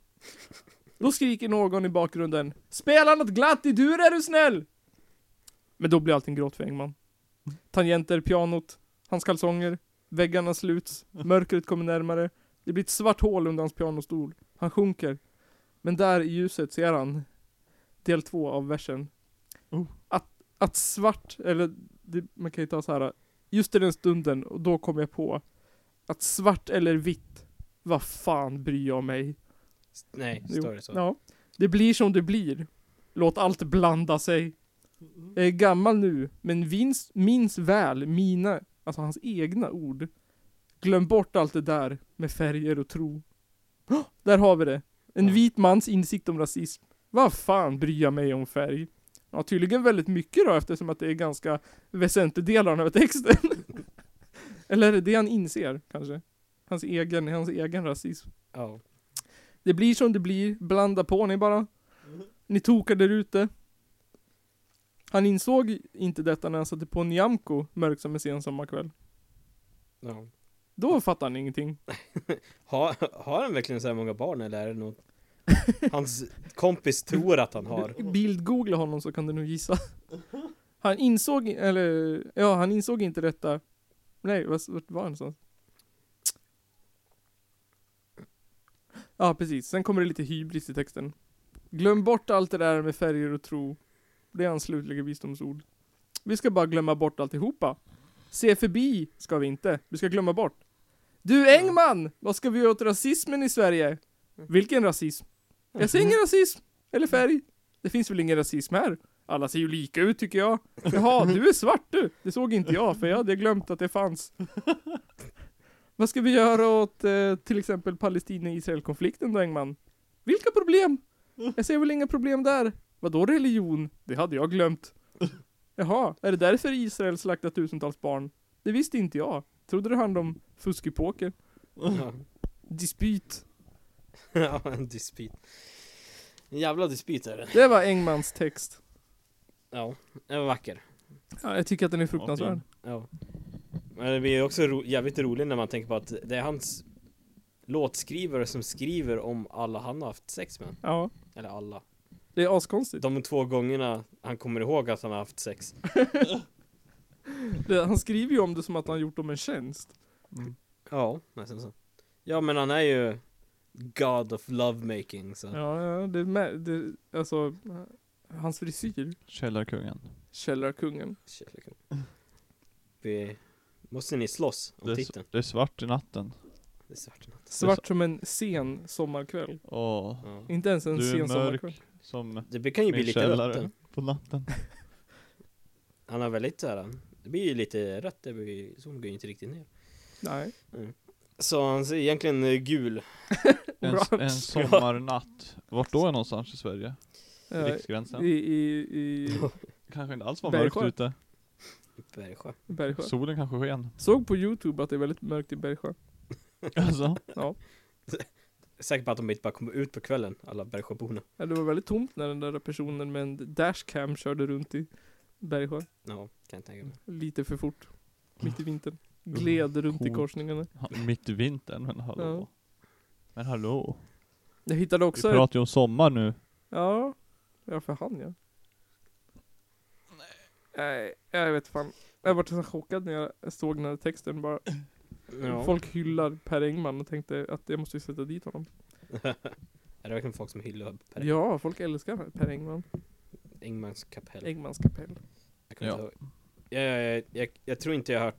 Då skriker någon i bakgrunden Spela något glatt i dur är du snäll! Men då blir allting gråt för Engman. Tangenter, pianot, hans kalsonger, väggarna sluts, mörkret kommer närmare. Det blir ett svart hål under hans pianostol. Han sjunker. Men där i ljuset ser han del två av versen. Oh. Att, att svart, eller det, man kan ju ta så här. Just i den stunden, och då kom jag på att svart eller vitt, vad fan bryr jag mig? Nej, står det så? Ja. Det blir som det blir. Låt allt blanda sig. Jag är gammal nu, men minns, minns väl mina, alltså hans egna ord. Glöm bort allt det där med färger och tro. Där har vi det. En vit mans insikt om rasism. Vad fan bryr jag mig om färg? Ja, tydligen väldigt mycket då eftersom att det är ganska väsentlig del av den här texten. Eller är det det han inser, kanske? Hans egen, hans egen rasism. Ja. Det blir som det blir, blanda på ni bara. Ni tokar där ute. Han insåg inte detta när han satte på Nyamko mörk som en sen sommarkväll. ja. Då fattade han ingenting. Har, har han verkligen så här många barn eller är det något Hans kompis tror att han har Bildgoogla honom så kan du nog gissa. Han insåg, eller ja, han insåg inte detta. Nej, vart var han någonstans? Ja, precis. Sen kommer det lite hybris i texten. Glöm bort allt det där med färger och tro. Det är hans slutliga visdomsord. Vi ska bara glömma bort alltihopa. Se förbi ska vi inte. Vi ska glömma bort. Du Engman! Vad ska vi göra åt rasismen i Sverige? Vilken rasism? Jag ser ingen rasism. Eller färg. Det finns väl ingen rasism här? Alla ser ju lika ut tycker jag. Jaha, du är svart du. Det såg inte jag, för jag hade glömt att det fanns. Vad ska vi göra åt eh, till exempel Palestina-Israel-konflikten då Engman? Vilka problem? Jag ser väl inga problem där. Vadå religion? Det hade jag glömt. Jaha, är det därför Israel slaktat tusentals barn? Det visste inte jag. Trodde det handlade om fusk i poker. Ja, Dispyt. ja en dispyt En jävla dispyt är det Det var Engmans text. Ja, den var vacker Ja, jag tycker att den är fruktansvärd. Ja det blir också ro- jävligt roligt när man tänker på att det är hans Låtskrivare som skriver om alla han har haft sex med Ja, Eller alla det är askonstigt. De två gångerna han kommer ihåg att han har haft sex Det, han skriver ju om det som att han gjort dem en tjänst. Mm. Ja, nästan så Ja men han är ju God of lovemaking så Ja, ja, det är med, det, alltså, hans frisyr. Källarkungen. Källarkungen. Kärleken. Vi, måste ni slåss om Det är, titeln? det är svart i natten. Det är svart i natt. Svart som en sen sommarkväll. Åh, Ja. Inte ens en sen mörk sommarkväll. som Det kan ju bli lite rött på natten. Han har väldigt såhär, det blir ju lite rött, det blir, solen går ju inte riktigt ner Nej. Så han ser egentligen eh, gul En, en sommarnatt. Vart då är någonstans i Sverige? Eh, Riksgränsen? I, i, i Kanske inte alls var Bergsjö. mörkt ute. Bergsjö Bergsjö. Solen kanske sken. Såg på youtube att det är väldigt mörkt i Bergsjö. Alltså. Ja. Säker på att de inte bara kommer ut på kvällen, alla Bergsjöborna ja. Det var väldigt tomt när den där personen med en dashcam körde runt i Bergsjö. Ja, kan jag tänka mig Lite för fort. Mitt i vintern. Gled runt i korsningarna. Ja, Mitt i vintern, men hallå. Ja. Men hallå. Jag hittade Vi också pratar ju om sommar nu. Ja, ja för han ja. Nej, jag vet fan. Jag var så chockad när jag såg den här texten bara. ja. Folk hyllar Per Engman och tänkte att jag måste ju sätta dit honom. Är det verkligen folk som hyllar Per Ja, folk älskar Per Engman. Engmans kapell? Engmans kapell. Jag, Ja. jag, jag, jag, jag, tror inte jag har hört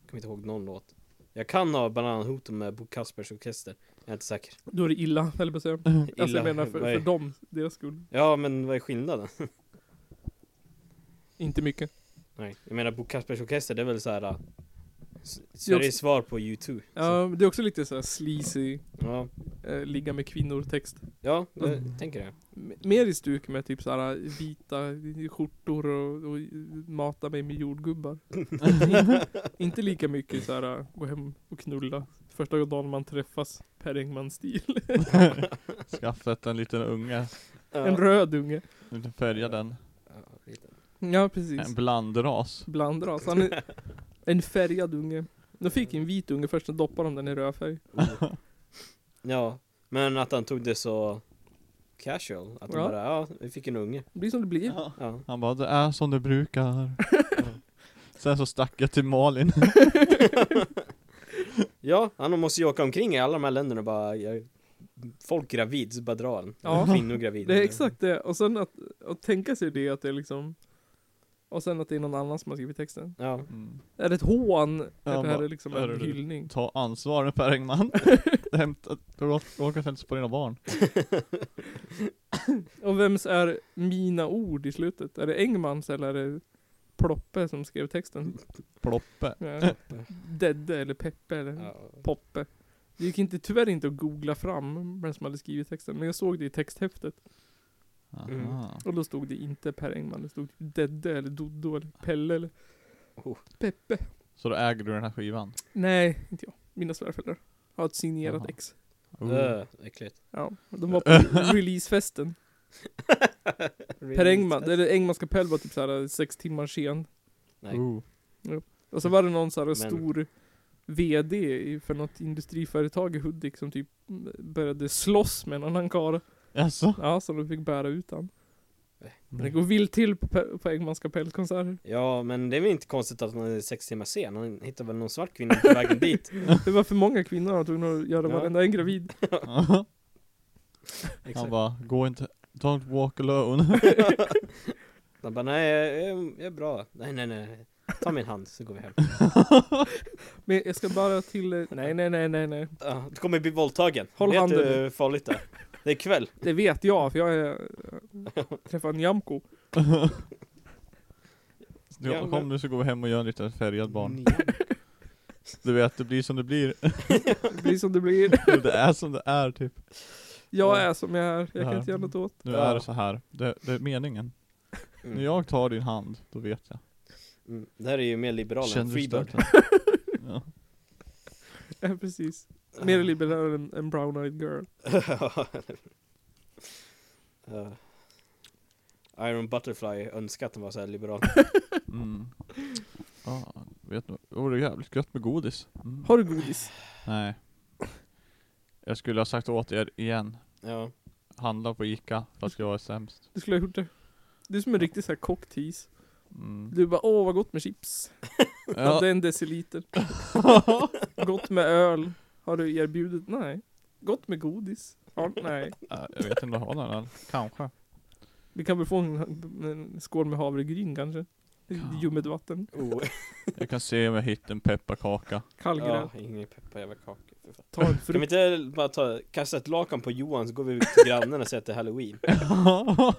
Jag kommer inte ihåg någon låt Jag kan ha Bananhoten med Bo Kaspers Orkester Jag är inte säker Då är det illa, eller på säga. Alltså jag Illa. menar för, för dem, deras skull. Ja men vad är skillnaden? Inte mycket. Nej, jag menar Bo Kaspers Orkester det är väl såhär S- Sveriges svar på U2 Ja, det är också lite så här sleazy, Ja, eh, ligga med kvinnor text. ja det Mm. tänker jag M- mer i stuk med typ såhär vita skjortor och, och mata mig med jordgubbar. inte, inte lika mycket såhär gå hem och knulla. Första dagen man träffas, Per Engman-stil. Skaffat en liten unge. ja. En röd unge. En liten färga den. Ja, precis. En blandras. Blandras. Han är en färgad unge. De fick en vit unge först, så doppade de den i rödfärg. Oh. Ja, men att han tog det så casual. Att de Ja. bara, ja, vi fick en unge. Det blir som det blir. Ja. Ja. Han bara, det är som det brukar. Sen så stack jag till Malin. ja, han måste ju åka omkring i alla de här länderna och bara, jag, folk gravid, så bara drar han. Ja. Kvinnor gravid. Det är exakt det. Och sen att, att tänka sig det att det är liksom och sen att det är någon annan som har skrivit texten. Ja. Mm. Är det ett hån? Ja, eller är bara, det liksom är en hyllning? Ta ansvar nu Per Engman. Du råkar inte på dina barn. Och vems är mina ord i slutet? Är det Engmans eller är det Ploppe som skrev texten? Ploppe. Ja. Dedde eller Peppe eller Ja. Poppe. Det gick inte, tyvärr inte att googla fram vem som hade skrivit texten, men jag såg det i texthäftet. Mm. Aha. Och då stod det inte Per Engman, det stod Dedde eller Doddo eller Pelle eller Oh. Peppe. Så då äger du den här skivan? Nej, inte jag. Mina svärföräldrar har ett signerat Jaha. ex. Oh. Öh, äckligt. Ja, de var på releasefesten. Per Engman, eller Engmans kapell var typ såhär sex timmar sen. Nej. Oh. Och så var det någon såhär Men- stor VD för något industriföretag i Hudik som typ började slåss med en annan karl. Jaså? Ja, så de fick bära ut han. Men det Mm. går vilt till på, Pe- på Engmans kapellkonserter. Ja, men det är väl inte konstigt att han är sex timmar sen. Han hittar väl någon svart kvinna på vägen dit. Det var för många kvinnor, han tvungna att göra Ja. varenda en gravid. Han Exakt. bara, gå inte, don't walk alone. Han bara, nej jag, jag, jag är bra. Nej, nej, nej. Ta min hand så går vi hem. Men jag ska bara till... eh, Nej, nej, nej, nej, nej. Ja, du kommer bli våldtagen. Håll Vet handen du hur farligt det är? Det är kväll. Det vet jag, för jag är... träffade en jamko. Du, kom nu så går vi hem och gör en liten färgad barn. Du vet, det blir som det blir. Det blir som det blir. det är som det är typ. Jag är som jag är, jag Ja. kan inte göra något åt. Nu Ja. är det så här. Det, det är meningen. När Mm. jag tar din hand, då vet jag. Mm. Det här är ju mer liberal än Känner du Freebird. ja. Ja, precis. Mer liberal än en brown-eyed girl. Ja. Iron Butterfly önskar att den var så här liberal. Mm. Ja, vet du, det vore jävligt gött med godis. Mm. Har du godis? Nej. Jag skulle ha sagt åt er igen. Ja. Handla på Ica, fast jag är sämst. Du skulle ha gjort det. Du är som en riktig såhär cocktease. Mm. Du bara åh vad gott med chips. Ja. Ja. Det är en deciliter. Gott med öl. Har du erbjudit? Nej. Gott med godis? Ja, nej. Jag vet inte om du har den eller? Kanske. Vi kan väl få en, en skål med havregryn kanske? Ja. Ljummet vatten. Oh. Jag kan se om jag hittar en pepparkaka. Kallgrädde. ja, ingen peppar jävla kaka. för fan. Ta en Kan vi frukt. inte bara ta, kasta ett lakan på Johan så går vi till grannen och säger att det är halloween?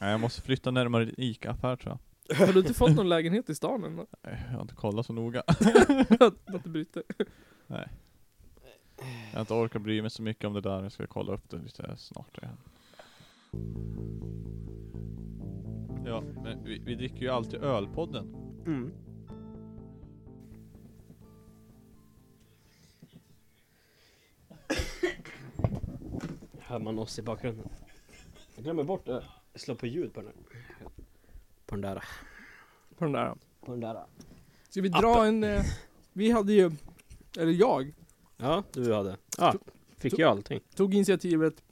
Nej, jag måste flytta närmare din Ica-affär tror jag. Har du inte fått någon lägenhet i stan än? Nej, Jag har inte kollat så noga. Att att du bryter? Nej. Jag har inte orkat bry mig så mycket om det där. Jag ska kolla upp det lite snart igen. Ja, men vi, vi dricker ju alltid ölpodden. Mm. Hör man oss i bakgrunden? Jag glömmer bort det. Jag slår på ljud på den här. På den där. På den där. På den där. Ska vi dra en... Eh, vi hade ju... Eller jag. Ja, du hade. Ja, fick jag allting. Tog initiativet.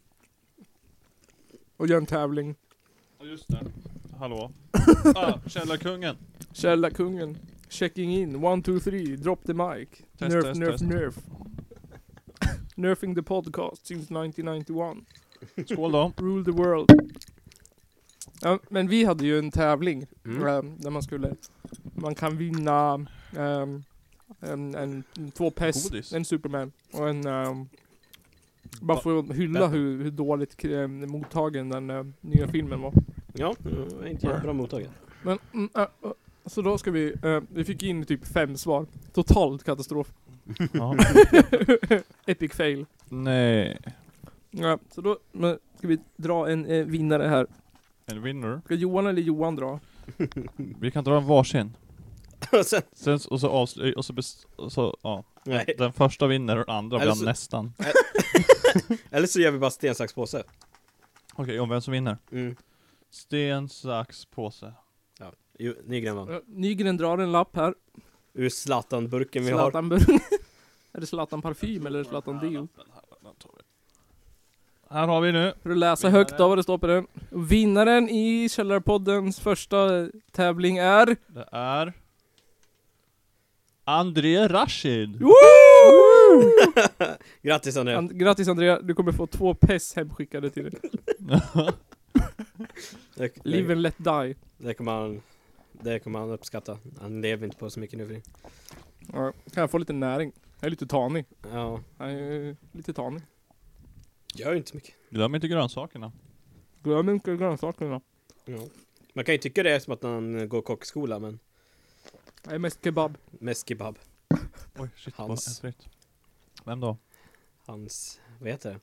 Och gör en tävling. Ja just det. Hallå? ah, Källarkungen. Källarkungen. Checking in. One, two, three. Drop the mic. Test, nerf, test, nerf, test. nerf. Nerfing the podcast since 1991. Skål då. Rule the world. Ja, men vi hade ju en tävling. Mm. ehm, där man skulle... Man kan vinna... ehm, en, en, två pess, Godis. en Superman och en... ehm, bara för att hylla hur, hur dåligt eh, mottagen den eh, nya filmen var. Ja, inte jättebra mottaget. Men, mm, äh, äh, så då ska vi, eh, vi fick in typ fem svar. Totalt katastrof. Ja. Epic fail. Nej. Ja, så då men, ska vi dra en eh, vinnare här. En winner. Ska Johan eller Johan dra? Vi kan dra en varsin. Och sen, Sen s- och så avsluta, och så, bes- och så ja. nej. Den första vinner och den andra Eller så- nästan. Eller så gör vi bara sten, sax, påse. Okej, om vem som vinner? Mm. Sten, sax, påse. Jo, Nygren vann. Uh, Nygren drar en lapp här. Ur Zlatan-burken vi har. Zlatan Är det Zlatan parfym eller Zlatan deo? Här har vi nu. För att läsa Vinnare. högt av vad det står på den. Vinnaren i Källarpoddens första tävling är... Det är... André Rashid. Grattis André! And, grattis Andrea, du kommer få två pess hemskickade till dig. Live and let die. det, kommer han, det kommer han uppskatta. Han lever inte på så mycket nu för tiden. Ja, kan jag få lite näring? Jag är lite tanig. Ja, Jag är lite tanig. Gör inte så mycket. Glöm inte grönsakerna. Glöm inte grönsakerna. Ja. Man kan ju tycka det är som att han går kockskola men är mest kebab. mest kebab. Oj, shit Hans- vad äckligt. Vem då? Hans, vad heter det?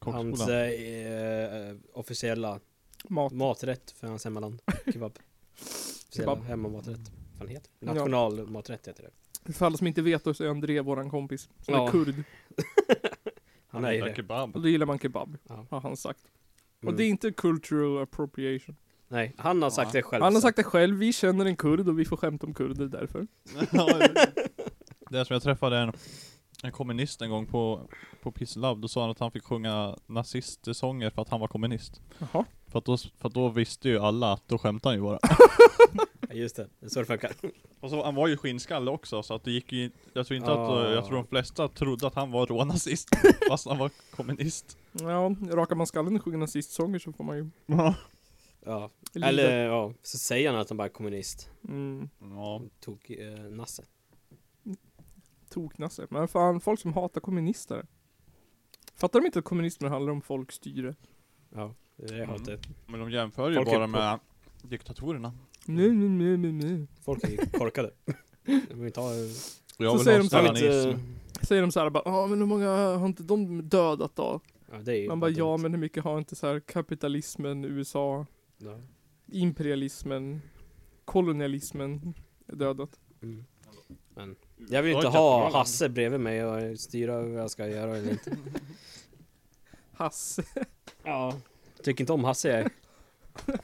Hans eh, eh, officiella Mat. maträtt för hans hemmaland. Kebab. Kebab. hemmamaträtt. Vad fan heter det? Ja. Nationalmaträtt heter det. För alla som inte vet då så är André våran kompis. Som Ja. är kurd. Han ju gillar det. kebab. Och då gillar man kebab. Ja. Har han sagt. Mm. Och det är inte cultural appropriation. Nej, han har sagt Ja. det själv. Han har sagt det själv, vi känner en kurd och vi får skämta om kurder därför. det är som jag träffade en, en kommunist en gång på, på Peace Love, då sa han att han fick sjunga nazistsånger för att han var kommunist. Jaha. För att då, för att då visste ju alla att då skämtade han ju bara. Ja, just det, det är så det funkar. Och så, han var ju skinnskalle också, så att det gick ju Jag tror inte Ah. att, jag tror de flesta trodde att han var rånazist, fast han var kommunist. Ja, rakar man skallen och sjunger nazistsånger så får man ju Ja. lida. Eller ja, så säger han att han bara är kommunist. Mm, Ja, Tog eh, Nasse. toknasse. Men fan, folk som hatar kommunister. Fattar de inte att kommunism handlar om folkstyre? Ja, det är Mm. hatet. men de jämför ju Folk är bara på- med diktatorerna. Nej, nej, nej, nej, nej. Folk är ju korkade. De vill inte ha... Jag Så vill säger ha de stalinism. inte... Säger de såhär bara, ja men hur många har inte de dödat då? Ja, det är ju Man bara, ja dumt. men hur mycket har inte så här kapitalismen, USA, Ja. imperialismen, kolonialismen dödat? Mm. Men jag vill inte ha Hasse bredvid mig och styra vad jag ska göra eller inte. Hasse. Ja. Tycker inte om Hasse jag.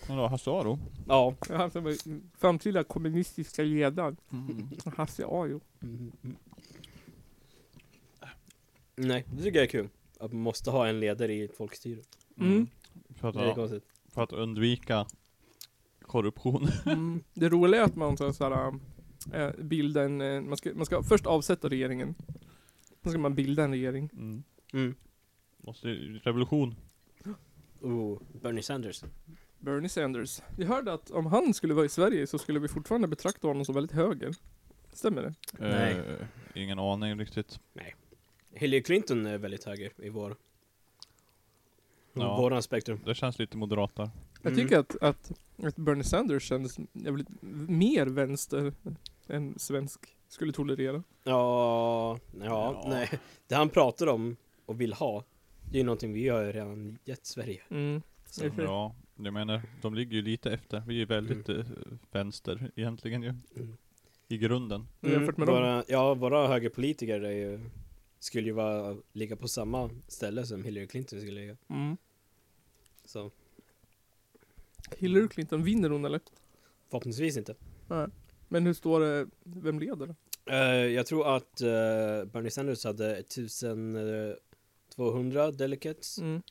Men då, Hasse Aro? Ja. Har haft en framtida kommunistiska ledaren. Mm. Hasse Ajo. Mm. Nej, det tycker jag är kul. Att man måste ha en ledare i ett folkstyre. Mm. För, att, Det är konstigt. för att undvika korruption. Mm. Det roliga är att man så så här, äh, en, man ska, man ska först avsätta regeringen. Sen ska man bilda en regering. Mm. Mm. Måste, revolution. Oh, Bernie Sanders. Bernie Sanders. Jag hörde att om han skulle vara i Sverige så skulle vi fortfarande betrakta honom som väldigt höger. Stämmer det? Nej. Eh, ingen aning riktigt. Hillary Clinton är väldigt höger i vår... Ja. Våran spektrum. Det känns lite moderat där. Jag Mm. tycker att, att, att Bernie Sanders kändes jävligt mer vänster än svensk skulle tolerera. Ja, ja, Ja. nej. Det han pratar om och vill ha, det är ju någonting vi har redan gett Sverige. Mm. Så. Ja, jag menar, de ligger ju lite efter. Vi är väldigt eh, vänster egentligen ju. Mm. I grunden. Jämfört med dem. våra, ja, våra högerpolitiker är ju, skulle ju vara, ligga på samma ställe som Hillary Clinton skulle ligga. Mm. Så Hillary Clinton, vinner hon eller? förhoppningsvis inte. Men hur står det, vem leder? Eh, jag tror att eh, Bernie Sanders hade 1200 delegates Mm.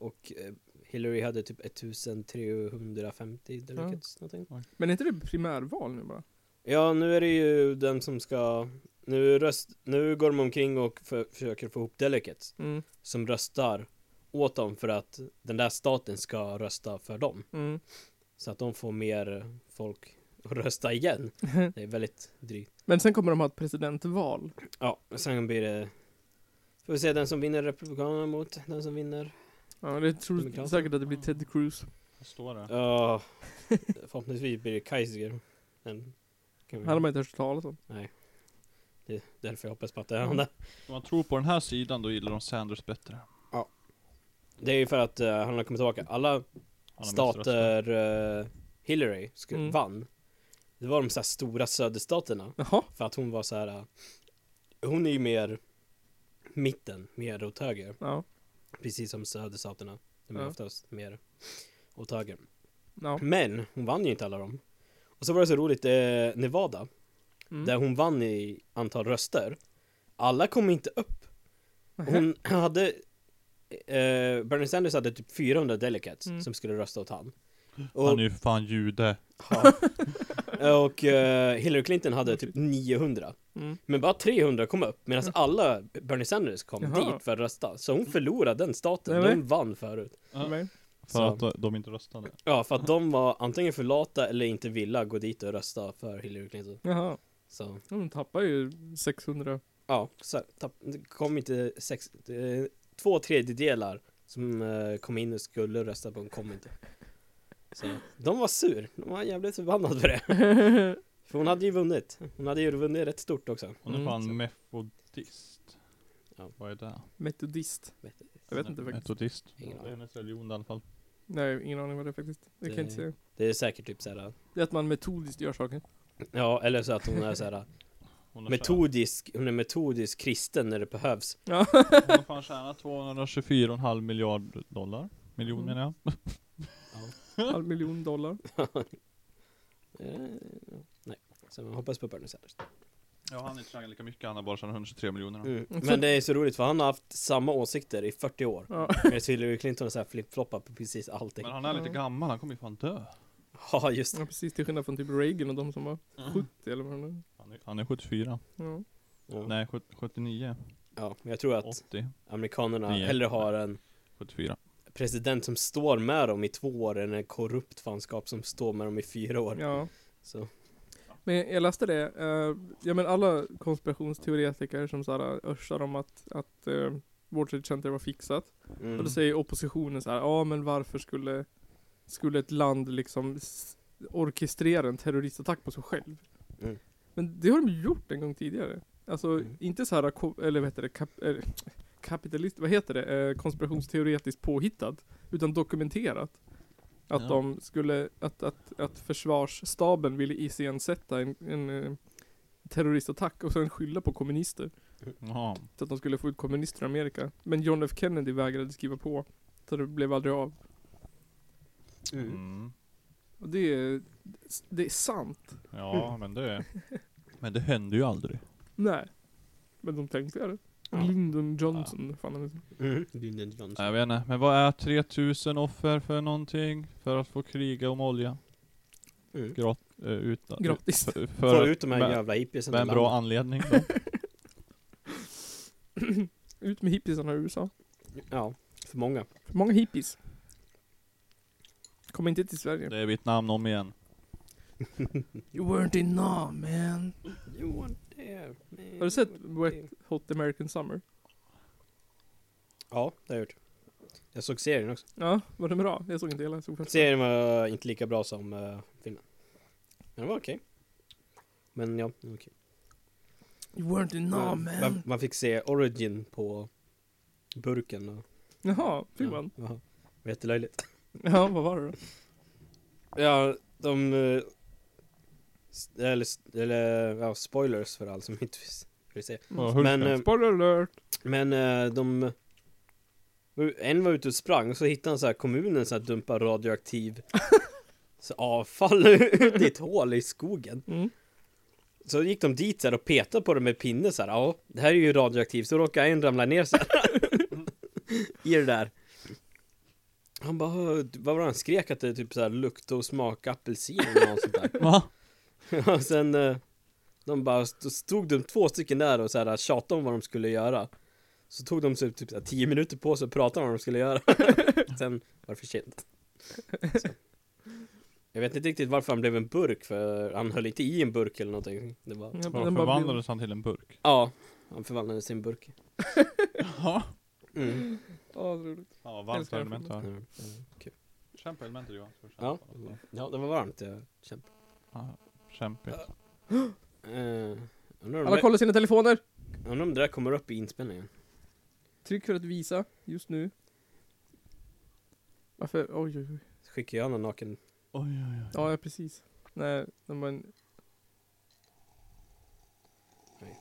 och eh, Hillary hade typ 1350 delegates någonting. Men är inte det primärval nu bara? Ja, nu är det ju den som ska nu, röst, nu går de omkring och för, försöker få ihop delegates Mm. som röstar åt dem för att den där staten ska rösta för dem. Mm. Så att de får mer folk att rösta igen. Det är väldigt drygt. Men sen kommer de ha ett presidentval. Ja, sen blir det Får vi se den som vinner Republikanerna mot den som vinner Ja, det tror säkert att det blir Ted Cruz. Vad står det? Ja Förhoppningsvis blir det Kaiser Men kan vi, Han har man inte hört talas om. Det är därför jag hoppas på att det är han där Om man tror på den här sidan, då gillar de Sanders bättre. Det är ju för att uh, han har kommit tillbaka Alla stater uh, Hillary Mm. vann Det var de så här stora söderstaterna Jaha. För att hon var så här. uh, Hon är ju mer Mitten, mer åt höger Ja. Precis som söderstaterna De är Ja. oftast mer åt höger ja. Men hon vann ju inte alla dem Och så var det så roligt, eh, Nevada Mm. Där hon vann i antal röster Alla kom inte upp Hon hade eh, Bernie Sanders hade typ 400 delegates Mm. som skulle rösta åt han. Han Och, är ju fan jude. ja. och eh, Hillary Clinton hade typ 900. Mm. Men bara 300 kom upp medan alla Bernie Sanders kom Jaha. dit för att rösta. Så hon förlorade den staten. Nej, De vann förut. Ja. För Så- att de- inte röstade. Ja, för att de var antingen för lata eller inte ville gå dit och rösta för Hillary Clinton. jaha. Så De tappar ju 600. ja, så tapp, det kom inte sex, eh, två tredjedelar som eh, kom in och skulle rösta på kom inte. Så de var sur, de var jävligt förbannade för det. För hon hade ju vunnit. Hon hade ju vunnit rätt stort också. Hon är Mm, fan så. metodist. Ja. Vad är det? Metodist. Jag vet inte faktiskt. Metodist. Ingen Det är aning. hennes religion i alla fall. Nej, ingen aning vad det är faktiskt. Det kan jag inte Det- säga. Det är säkert typ såhär, Det är att man metodiskt gör saker. ja eller så att hon är såhär Hon har metodisk, hon är metodisk kristen när det behövs. Ja. Hon har fan tjänat 224,5 miljard dollar. Miljon Mm. menar jag. Halv miljon dollar. Eh, nej, så man hoppas på Bernie Sanders. Ja han är inte tjänat lika mycket, han har bara tjänat 123 miljoner. Mm. Men det är så roligt för han har haft samma åsikter i 40 år. Ja. Medan Hillary Clinton här flip-floppar på precis allting. Men han är lite Ja. gammal, han kommer ju fan dö. Ja, just ja, det. precis. Till skillnad från typ Reagan och de som var 70 eller vad är. Han är, han är 74. Ja. Ja. Nej, 70, 79. ja, men jag tror att 80. amerikanerna Nio. hellre har en 74. President som står med dem i två år än en korrupt fanskap som står med dem i fyra år. ja. Så, Men jag läste det, eh, ja men alla konspirationsteoretiker som såhär örsar om att, att uh, World Trade Center var fixat. mm. Och då säger oppositionen så här, ja men varför skulle, skulle ett land liksom orkestrera en terroristattack på sig själv? Mm. Men det har de gjort en gång tidigare. Alltså Mm. inte så här, ko- eller vad heter det, kap, eh, kapitalist, vad heter det, eh, konspirationsteoretiskt påhittat. Utan dokumenterat. Att Ja. de skulle, att, att, att försvarsstaben ville iscensätta en, en eh, terroristattack och sen skylla på kommunister. Jaha. Så att de skulle få ut kommunister i Amerika. Men John F Kennedy vägrade skriva på. Så det blev aldrig av. mm. Mm. Och det är, det är sant. Ja, men det... Men det händer ju aldrig. Nej. Men de tänkte det. Lyndon Johnson, fan. Mm. Lyndon Johnson. Jag vet inte, men vad är 3000 offer för någonting? För att få kriga om olja? Mm. Grat, eh, ut, Gratis. För, Få för, ut de här med, jävla hippiesen med en ur bra landet. anledning då. Ut med hippiesarna i USA. Ja, för många. För många hippies. Kom inte till Sverige. Det är Vietnam om igen. You weren't in Nam man. Man. Har du sett Wet Hot American Summer? Ja, det har jag gjort. Jag såg serien också. Ja, var den bra? Jag såg inte hela, jag såg. Serien var inte lika bra som uh, filmen. Men det var okej. Men ja, det var okej. You weren't in Nam man, man. man fick se origin på burken och... Jaha, fick man? Ja. Det var jättelöjligt. Ja, vad var det då? Ja, de... eh, Eller, eller ja, spoilers för all som inte vill se. Ja. Men, eh, Spoiler alert! Men eh, de... En var ute och sprang, så hittade han så här kommunen så här dumpar radioaktiv så avfall ute i ett hål i skogen. Mm. Så gick de dit så här och petade på det med pinne så här. Ja, det här är ju radioaktivt. Så råkade en ramla ner så här. I det där. Han bara, vad var det han skrek att det typ så här luktade och smakade apelsin eller något sånt där. Va? Och sen eh, De bara, stod de två stycken där och så här tjatade om vad de skulle göra Så tog de sig typ så här, tio minuter på sig och pratade om vad de skulle göra Sen var det för sent så. Jag vet inte riktigt varför han blev en burk för han höll inte i en burk eller någonting Det var, Ja, den förvandlades han till en burk? ja Han förvandlade sin burk Ja. mm. Ja, roligt. Ja, varmt element här. Mm. Kul. Kämpa elementet Johan. Ja, ja det var varmt jag kämpade Kämpigt. om Alla kollar sina telefoner! undrar om det där kommer upp i inspelningen Tryck för att visa, just nu. Varför? Oj, oj, oj. Skickar jag någon naken Oj, oj, oj. Ja, ja precis. Nej, de var en... Nej.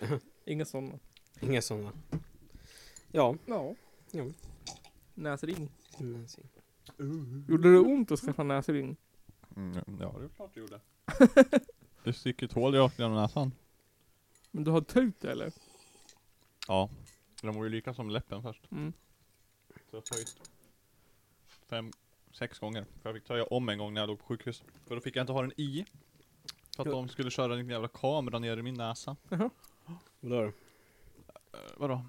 Inga sådana. Inga sådana Ja, Ja. Ja. Näsring. se. Gjorde det ont att skaffa näsring? Mm, ja, det är klart det gjorde. det sticker ett hål rakt genom näsan. Men du har töjt det eller? Ja. De var ju lika som läppen först. Mm. Så jag töjt fem, sex gånger. För jag fick töja om en gång när jag låg på sjukhus. För då fick jag inte ha den i. För att de skulle köra en jävla kamera ner i min näsa. Jaha. Vadå då? Uh, vadå?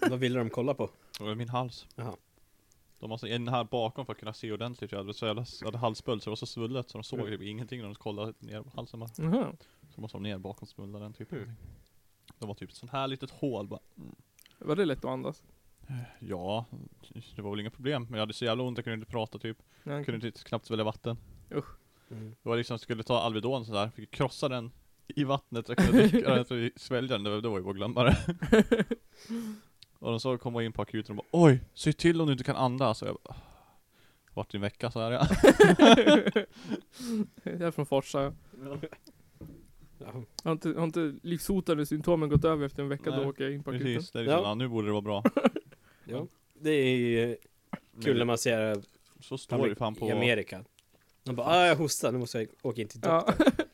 Vad ville de kolla på? Min hals. Jaha. De måste in här bakom för att kunna se ordentligt. Jag hade, så jävla, jag hade halsböld så det var så svullet så de såg Mm. typ ingenting när de kollade ner på halsen bara. Jaha. Så måste de ner bakom smuldaren typ. Mm. Det var typ ett sånt här litet hål bara. Mm. Var det lätt att andas? Ja, det var väl inga problem. Men jag hade så jävla ont, jag kunde inte prata typ. Nej, Jag kunde inte knappt svälja vatten. Mm. Det var liksom, skulle ta Alvedon sådär, fick krossa den i vattnet, jag kunde dricka den, svälja den, det var, det var ju bara att glömma det. Och de så kom jag in på akuten och bara Oj, säg till om du inte kan andas. Och jag bara, vart i en vecka så är jag. Jag är från Forsa. Ja. Har inte, har inte livshotande symptomen gått över efter en vecka, Nej, då åker jag in på akuten. Precis, det är liksom, Ja. ja. nu borde det vara bra. ja. Det är ju kul när man ser Så står det fan på... i Amerika. De bara ah, jag hostar, nu måste jag åka in till Ja. doktorn.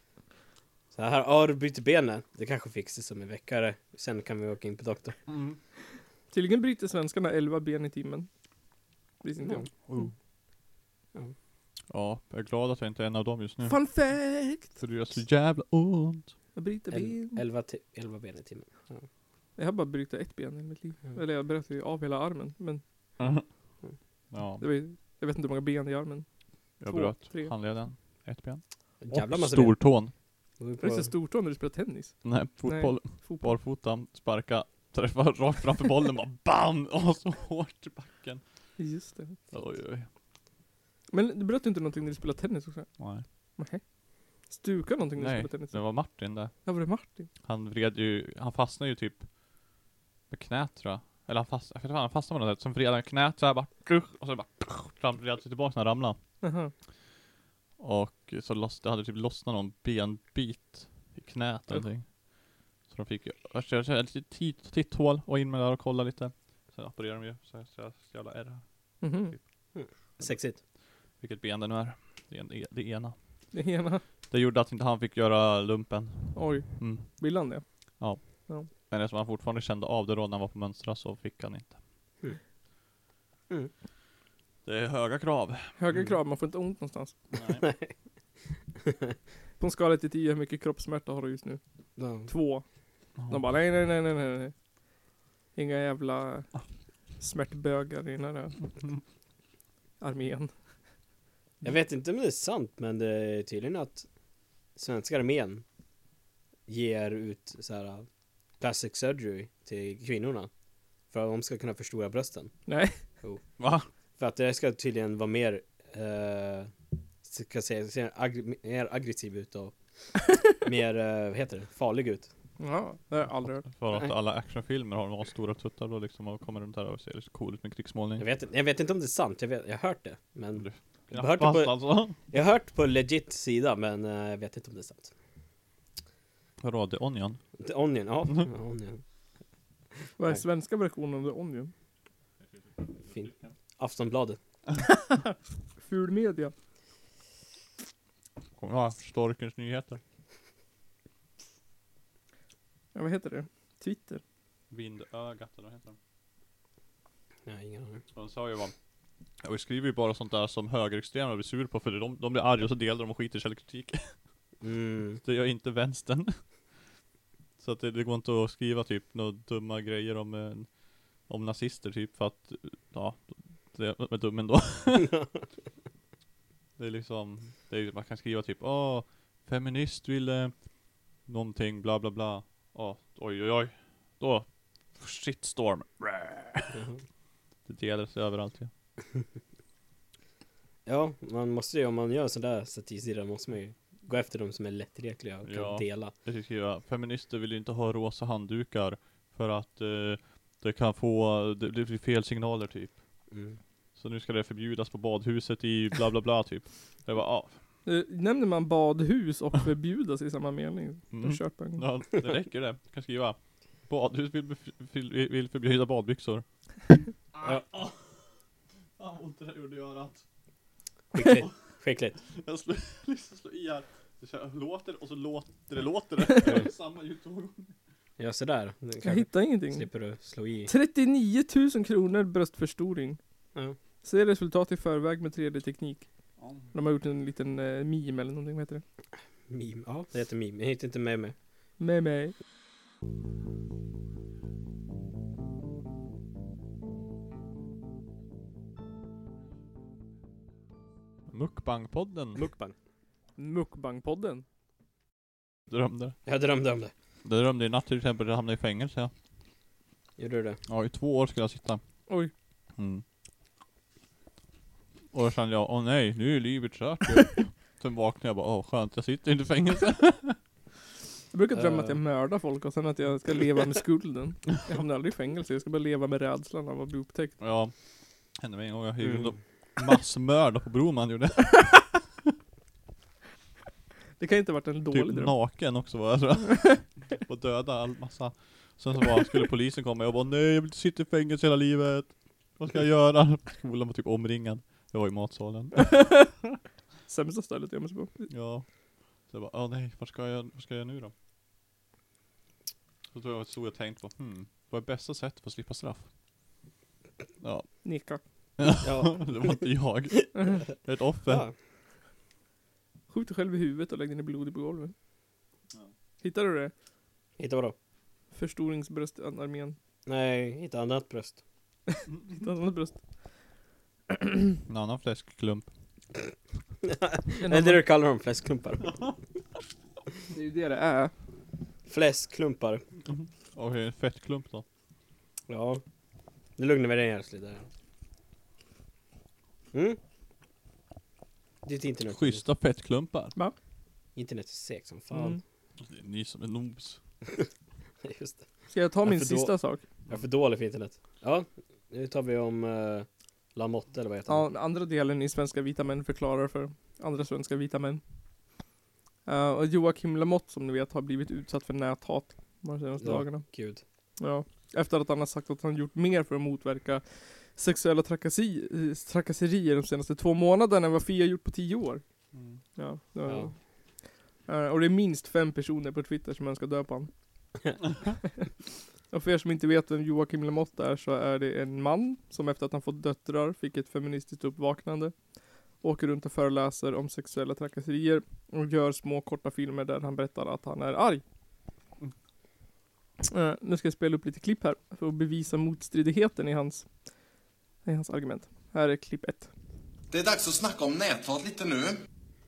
Så här, ja du bryter benen. Det kanske fixas om en vecka. Sen kan vi åka in på doktorn. Mm. Tydligen bryter svenskarna 11 ben i timmen. Visste inte jag. Oh. Ja. Ja, jag är glad att jag inte är en av dem just nu. Fun fact! För det gör så jävla ont. Jag bryter ben. 11, ti- 11 ben i timmen. Ja. Jag har bara brutit ett ben i mitt liv. Ja. Eller jag bröt ju av hela armen. Men Ja, det var, ju- jag vet inte hur många ben i armen. jag två, bröt tre. handleden. Ett ben. Jävla Och massa ben. stortån. Det var ju Det är så på- stortån när du spelar tennis. Nej, fotboll. Fotboll. Barfota, sparka, träffa rakt framför bollen bara BAM! Och så hårt i backen. Just det. Oj oj. Men du bröt inte någonting när du spelade tennis också? Nej. Nej. Stuka någonting när du Nej, spelade tennis? det var Martin där. Ja, var det Martin? Han vred ju, han fastnade ju typ med knät tror jag. Eller han fastnade, jag vet inte, han fastnade med något sätt. Sen vred han knät såhär bara, och så bara, fram, vred sig tillbaka när han ramlade. Jaha. Och så loss, det hade typ lossnat någon benbit i knät eller någonting. Så de fick ju, ett titthål och in med där och kolla lite. Sen opererade de ju, så jag så jävla ärr. Mhm. Sexigt. Vilket ben det nu är. Det, en, det ena. Det ena. Det gjorde att inte han fick göra lumpen. Oj, Mm. ville han det? Men eftersom han fortfarande kände av det då när han var på mönstra så fick han inte. Mm. Mm. Det är höga krav. Höga Mm. krav, man får inte ont någonstans. Nej. På en skala till 10, hur mycket kroppssmärta har du just nu? Ja. Två. De bara nej, nej, nej, nej, nej. Inga jävla smärtbögar i den här armén. Jag vet inte om det är sant men det är tydligen att svenska armén ger ut så här plastic surgery till kvinnorna. För att de ska kunna förstora brösten. Nej. Va? För att det ska tydligen vara mer eh, ska säga, se ag- mer aggressiv ut och mer, eh, vad heter det, farlig ut. Ja, det har jag aldrig hört. För att alla actionfilmer har de stora tuttar då liksom och kommer runt där och ser lite cool ut med krigsmålning. Jag vet, jag vet inte om det är sant, jag, vet, jag har hört det. Men jag har hört det på, alltså. jag har hört på legit sida men eh, jag vet inte om det är sant. Vadå, The Onion? The Onion, ja. ja, Onion. Vad är svenska versionen av The Onion? Fin. Aftonbladet. Ful media. Kommer jag Storkens nyheter? Ja, vad heter det? Twitter? Vindögat eller vad heter de? Nej, ingen aning. De sa ju bara Ja, vi skriver ju bara sånt där som högerextrema blir sur på för de, de blir arga och så delar de och skiter i källkritik. Mm. Det gör inte vänstern. Så att det, det går inte att skriva typ några dumma grejer om, eh, om nazister typ för att, ja, det är dum ändå. Det är liksom, det är, man kan skriva typ åh, feminist ville någonting bla bla bla. Åh, oj oj oj. Då, shitstorm. Jaha. Det delar sig överallt ja. Ja, man måste ju, om man gör sådär satirsida måste man ju gå efter de som är lättretliga och kan Ja. dela. Jag ska skriva, feminister vill inte ha rosa handdukar för att eh, det kan få, det, det blir fel signaler typ. Mm. Så nu ska det förbjudas på badhuset i bla bla bla typ. Det var ja, Eh, Nämner man badhus och förbjudas i samma mening? Mm. en. ja det räcker det. Jag kan skriva, badhus vill, bef- vill, förbjuda badbyxor. Ja. Fan ont det där gjorde i örat. Skickligt. Skickligt. Jag slår, liksom slår i här. Det låter och så låter det, låter det. Samma ljud två gånger. Ja sådär. Jag hittar ingenting. slipper du slå i. 39 000 kronor bröstförstoring. Ja. Se resultat i förväg med 3D-teknik. De har gjort en liten uh, meme eller någonting, vad heter det? Meme. Ja, det heter meme. Jag heter inte med mig. Med mig. Mukbang-podden Mukbang. Mukbang-podden. drömde. Jag drömde om det. Det drömde i natt till exempel, jag hamnade i fängelse. Ja. Gjorde du det? ja, i två år skulle jag sitta. Oj. Mm. Och då kände jag, åh nej, nu är livet kört ju. Sen vaknade jag bara, åh skönt, jag sitter inte i fängelse. Jag brukar drömma att jag Eh. mördar folk och sen att jag ska leva med skulden. Jag hamnar aldrig i fängelse, jag ska bara leva med rädslan av att bli upptäckt. ja, hände mig en gång, jag Mm. mm. massmörda på Broman gjorde. Det kan inte ha varit en dålig Typ dröm. naken också var jag tror jag. Och döda all massa. Sen så bara, skulle polisen komma, jag bara nej jag vill inte sitta i fängelse hela livet. Vad ska jag göra? Skolan var typ omringad. Jag var i matsalen. Sämsta stället jag måste på. Ja. Så jag bara, åh nej, vad ska jag, vad ska jag göra nu då? Så tror jag så jag tänkt på, hmm, vad är bästa sättet för att slippa straff? Ja, Neka. Ja. det var inte jag. Jag är ett offer. Ja. Skjut dig själv i huvudet och lägg den i blodet på golvet. Ja. Hittar du det? Hitta vadå? Förstoringsbröstarmén. Nej, hitta annat bröst. Hitta annat bröst. En annan fläskklump. En Är det du kallar dem? Fläskklumpar? Det är ju det det är. Fläskklumpar. Och en fettklump då. Ja. Nu lugnar vi ner oss lite. Mm? Ditt internet. Schyssta fettklumpar. Internet är segt som fan. Mm. Det är Ni som är noobs. Just det. Ska jag ta min Varför då? sista sak? Jag är för dålig för internet. Ja, nu tar vi om uh, Lamotte eller vad heter Ja, andra delen i Svenska vita män förklarar för andra svenska vita män. Eh, och Joakim Lamotte som ni vet har blivit utsatt för näthat de senaste Ja. dagarna. Gud. Ja. Efter att han har sagt att han gjort mer för att motverka sexuella trakassi, eh, trakasserier de senaste två månaderna än vad Fia gjort på tio år. Ja, det var- Ja. Eh, och det är minst fem personer på Twitter som önskar dö på honom. och för er som inte vet vem Joakim Lamotte är så är det en man som efter att han fått döttrar fick ett feministiskt uppvaknande. Åker runt och föreläser om sexuella trakasserier och gör små korta filmer där han berättar att han är arg. Eh, nu ska jag spela upp lite klipp här för att bevisa motstridigheten i hans, i hans argument. Här är klipp ett. Det är dags att snacka om näthat lite nu.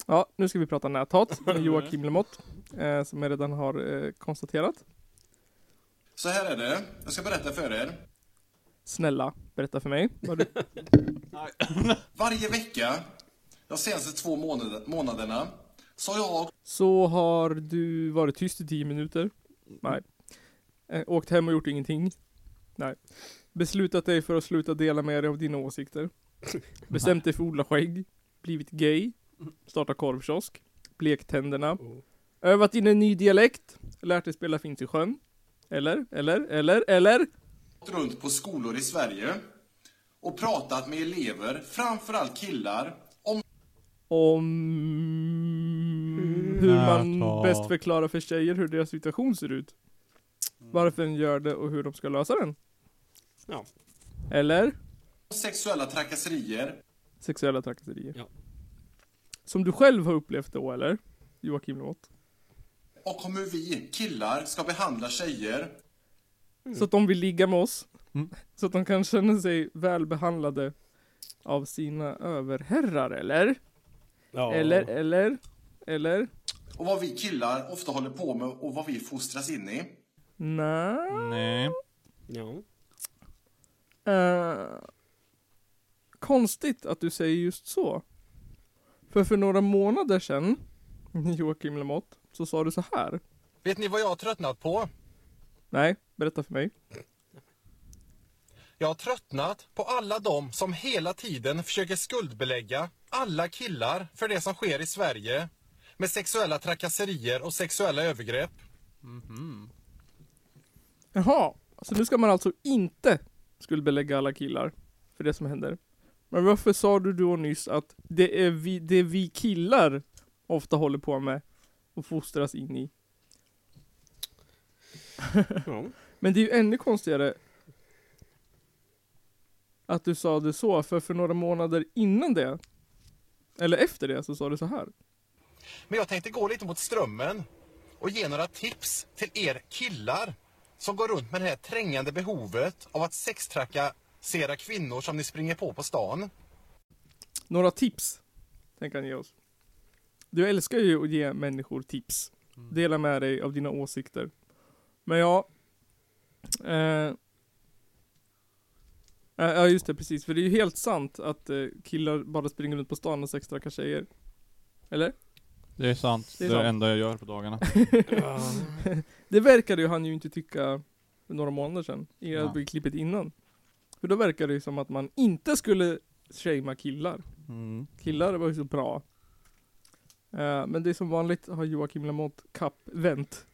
Ja, nu ska vi prata näthat med Joakim Lamotte, eh, som jag redan har eh, konstaterat. Så här är det. Jag ska berätta för er. Snälla, berätta för mig. vad du... Varje vecka, de senaste två månader, månaderna, så har jag Så har du varit tyst i 10 minuter? Nej. Eh, åkt hem och gjort ingenting? Nej. Beslutat dig för att sluta dela med dig av dina åsikter? Bestämt dig för att odla skägg? Blivit gay? Starta korvkiosk? Blekt tänderna? Oh. Övat in en ny dialekt? Lärt dig spela Finns i sjön? Eller, eller, eller, eller? runt på skolor i Sverige och pratat med elever, framförallt killar, om Om hur man bäst förklarar för tjejer hur deras situation ser ut. Varför den gör det och hur de ska lösa den. Ja. Eller? sexuella trakasserier Sexuella trakasserier. Ja. Som du själv har upplevt då eller? Joakim Lamotte. Och om hur vi killar ska behandla tjejer Så att de vill ligga med oss. Mm. Så att de kan känna sig välbehandlade av sina överherrar eller? Ja. Eller, eller? Eller? och vad vi killar ofta håller på med och vad vi fostras in i. Nej. Nej. Ja. Eh, konstigt att du säger just så. För för några månader sedan, Joakim Lamotte, så sa du så här. Vet ni vad jag har tröttnat på? Nej, berätta för mig. Jag har tröttnat på alla de som hela tiden försöker skuldbelägga alla killar för det som sker i Sverige med sexuella trakasserier och sexuella övergrepp. Jaha, så nu ska man alltså inte skuldbelägga alla killar för det som händer. Men varför sa du då nyss att det är vi, det vi killar ofta håller på med och fostras in i? Ja. Men det är ju ännu konstigare att du sa det så, för för några månader innan det, eller efter det, så sa du så här. Men jag tänkte gå lite mot strömmen och ge några tips till er killar som går runt med det här trängande behovet av att sextrakassera kvinnor som ni springer på på stan. Några tips, tänker han ge oss. Du älskar ju att ge människor tips. Dela med dig av dina åsikter. Men ja, eh, eh, Ja just det, precis. För det är ju helt sant att eh, killar bara springer runt på stan och sextrackar tjejer. Eller? Det är sant. Det är det sant. enda jag gör på dagarna. Det verkade ju han ju inte tycka för några månader sedan. I ja. klippet innan. För då verkade det ju som att man inte skulle shamea killar. Mm. Killar var ju så bra. Eh, men det är som vanligt har Joakim Lamotte kapp vänt.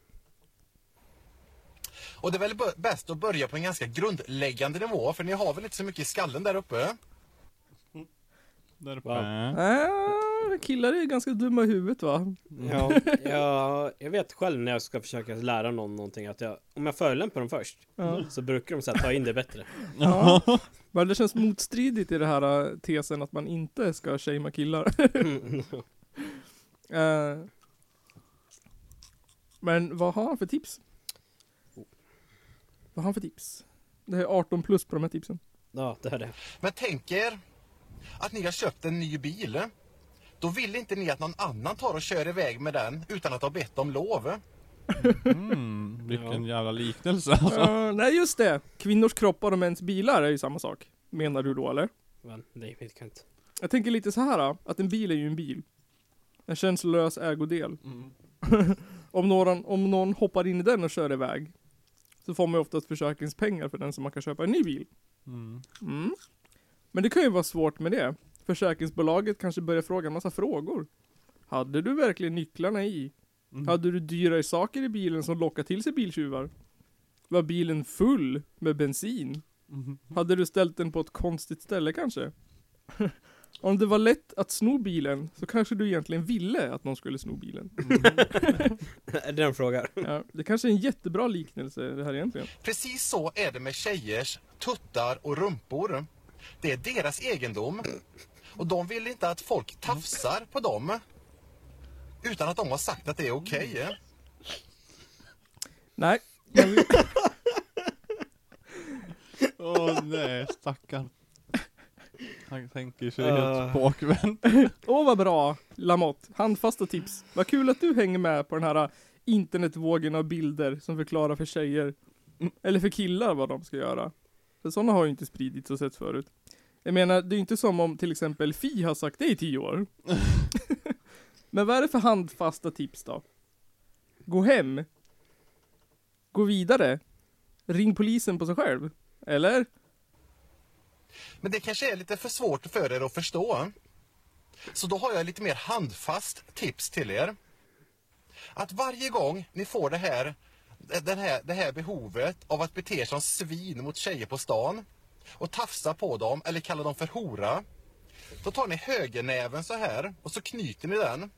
Och det är väl bäst att börja på en ganska grundläggande nivå för ni har väl inte så mycket i skallen där uppe? Där uppe. Wow. Äh, killar är ganska dumma i huvudet va? Ja, ja, jag vet själv när jag ska försöka lära någon någonting att jag, om jag förolämpar dem först Ja. så brukar de så här, ta in det bättre. ja. Men det känns motstridigt i det här äh, tesen att man inte ska shamea killar. Eh, men vad har han för tips? Vad har han för tips? Det är 18 plus på de här tipsen. Ja, det är det. Men tänk er att ni har köpt en ny bil. Då vill inte ni att någon annan tar och kör iväg med den utan att ha bett om lov. Mm, vilken jävla liknelse alltså. Ja, nej just det! Kvinnors kroppar och mäns bilar är ju samma sak. Menar du då eller? Men det vet jag inte. Jag tänker lite så här då, att en bil är ju en bil. En känslolös ägodel. Mm. om, någon, om någon hoppar in i den och kör iväg. Så får man ju oftast försäkringspengar för den som man kan köpa en ny bil. Mm. Mm. Men det kan ju vara svårt med det. Försäkringsbolaget kanske börjar fråga en massa frågor. Hade du verkligen nycklarna i? Mm. Hade du dyrare saker i bilen som lockar till sig biltjuvar? Var bilen full med bensin? Mm. Hade du ställt den på ett konstigt ställe kanske? Om det var lätt att sno bilen så kanske du egentligen ville att någon skulle sno bilen. Är det en fråga? Ja, det kanske är en jättebra liknelse det här egentligen. Precis så är det med tjejers tuttar och rumpor. Det är deras egendom. Och de vill inte att folk tafsar på dem. Utan att de har sagt att det är okej. Nej. jag vill- Åh nej, stackarn. Han tänker sig Ah. helt påkvänt. Åh vad bra Lamotte, handfasta tips. Vad kul att du hänger med på den här internetvågen av bilder som förklarar för tjejer, eller för killar vad de ska göra. För sådana har ju inte spridits och sett förut. Jag menar, det är ju inte som om till exempel Fi har sagt det i tio år. Men vad är det för handfasta tips då? Gå hem. Gå vidare. Ring polisen på sig själv. Eller? Men det kanske är lite för svårt för er att förstå. Så då har jag lite mer handfast tips till er. Att varje gång ni får det här, den här, det här behovet av att bete er som svin mot tjejer på stan och tafsa på dem eller kalla dem för hora. Då tar ni högernäven så här och så knyter ni den.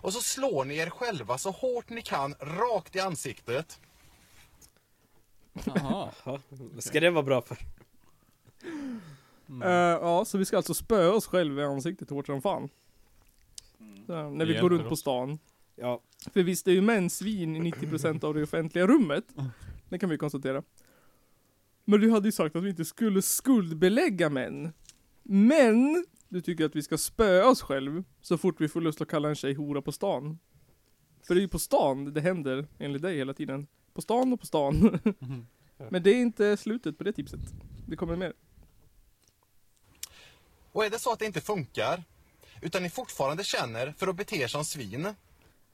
Och så slår ni er själva så hårt ni kan rakt i ansiktet. Jaha. Ja, ska det vara bra för? Eh, ja, så vi ska alltså spöa oss själva i ansiktet hårt som fan. Så, här, när vi Det går runt hjälper på oss. stan. Ja, För visst är ju män svin i 90% av det offentliga rummet. Det kan vi konstatera. Men du hade ju sagt att vi inte skulle skuldbelägga män. Men, du tycker att vi ska spöa oss själv så fort vi får lust att kalla en tjej hora på stan. För det är ju på stan det händer, enligt dig hela tiden. På stan och på stan. Men det är inte slutet på det tipset. Det kommer mer. Och är det så att det inte funkar, utan ni fortfarande känner för att bete er som svin,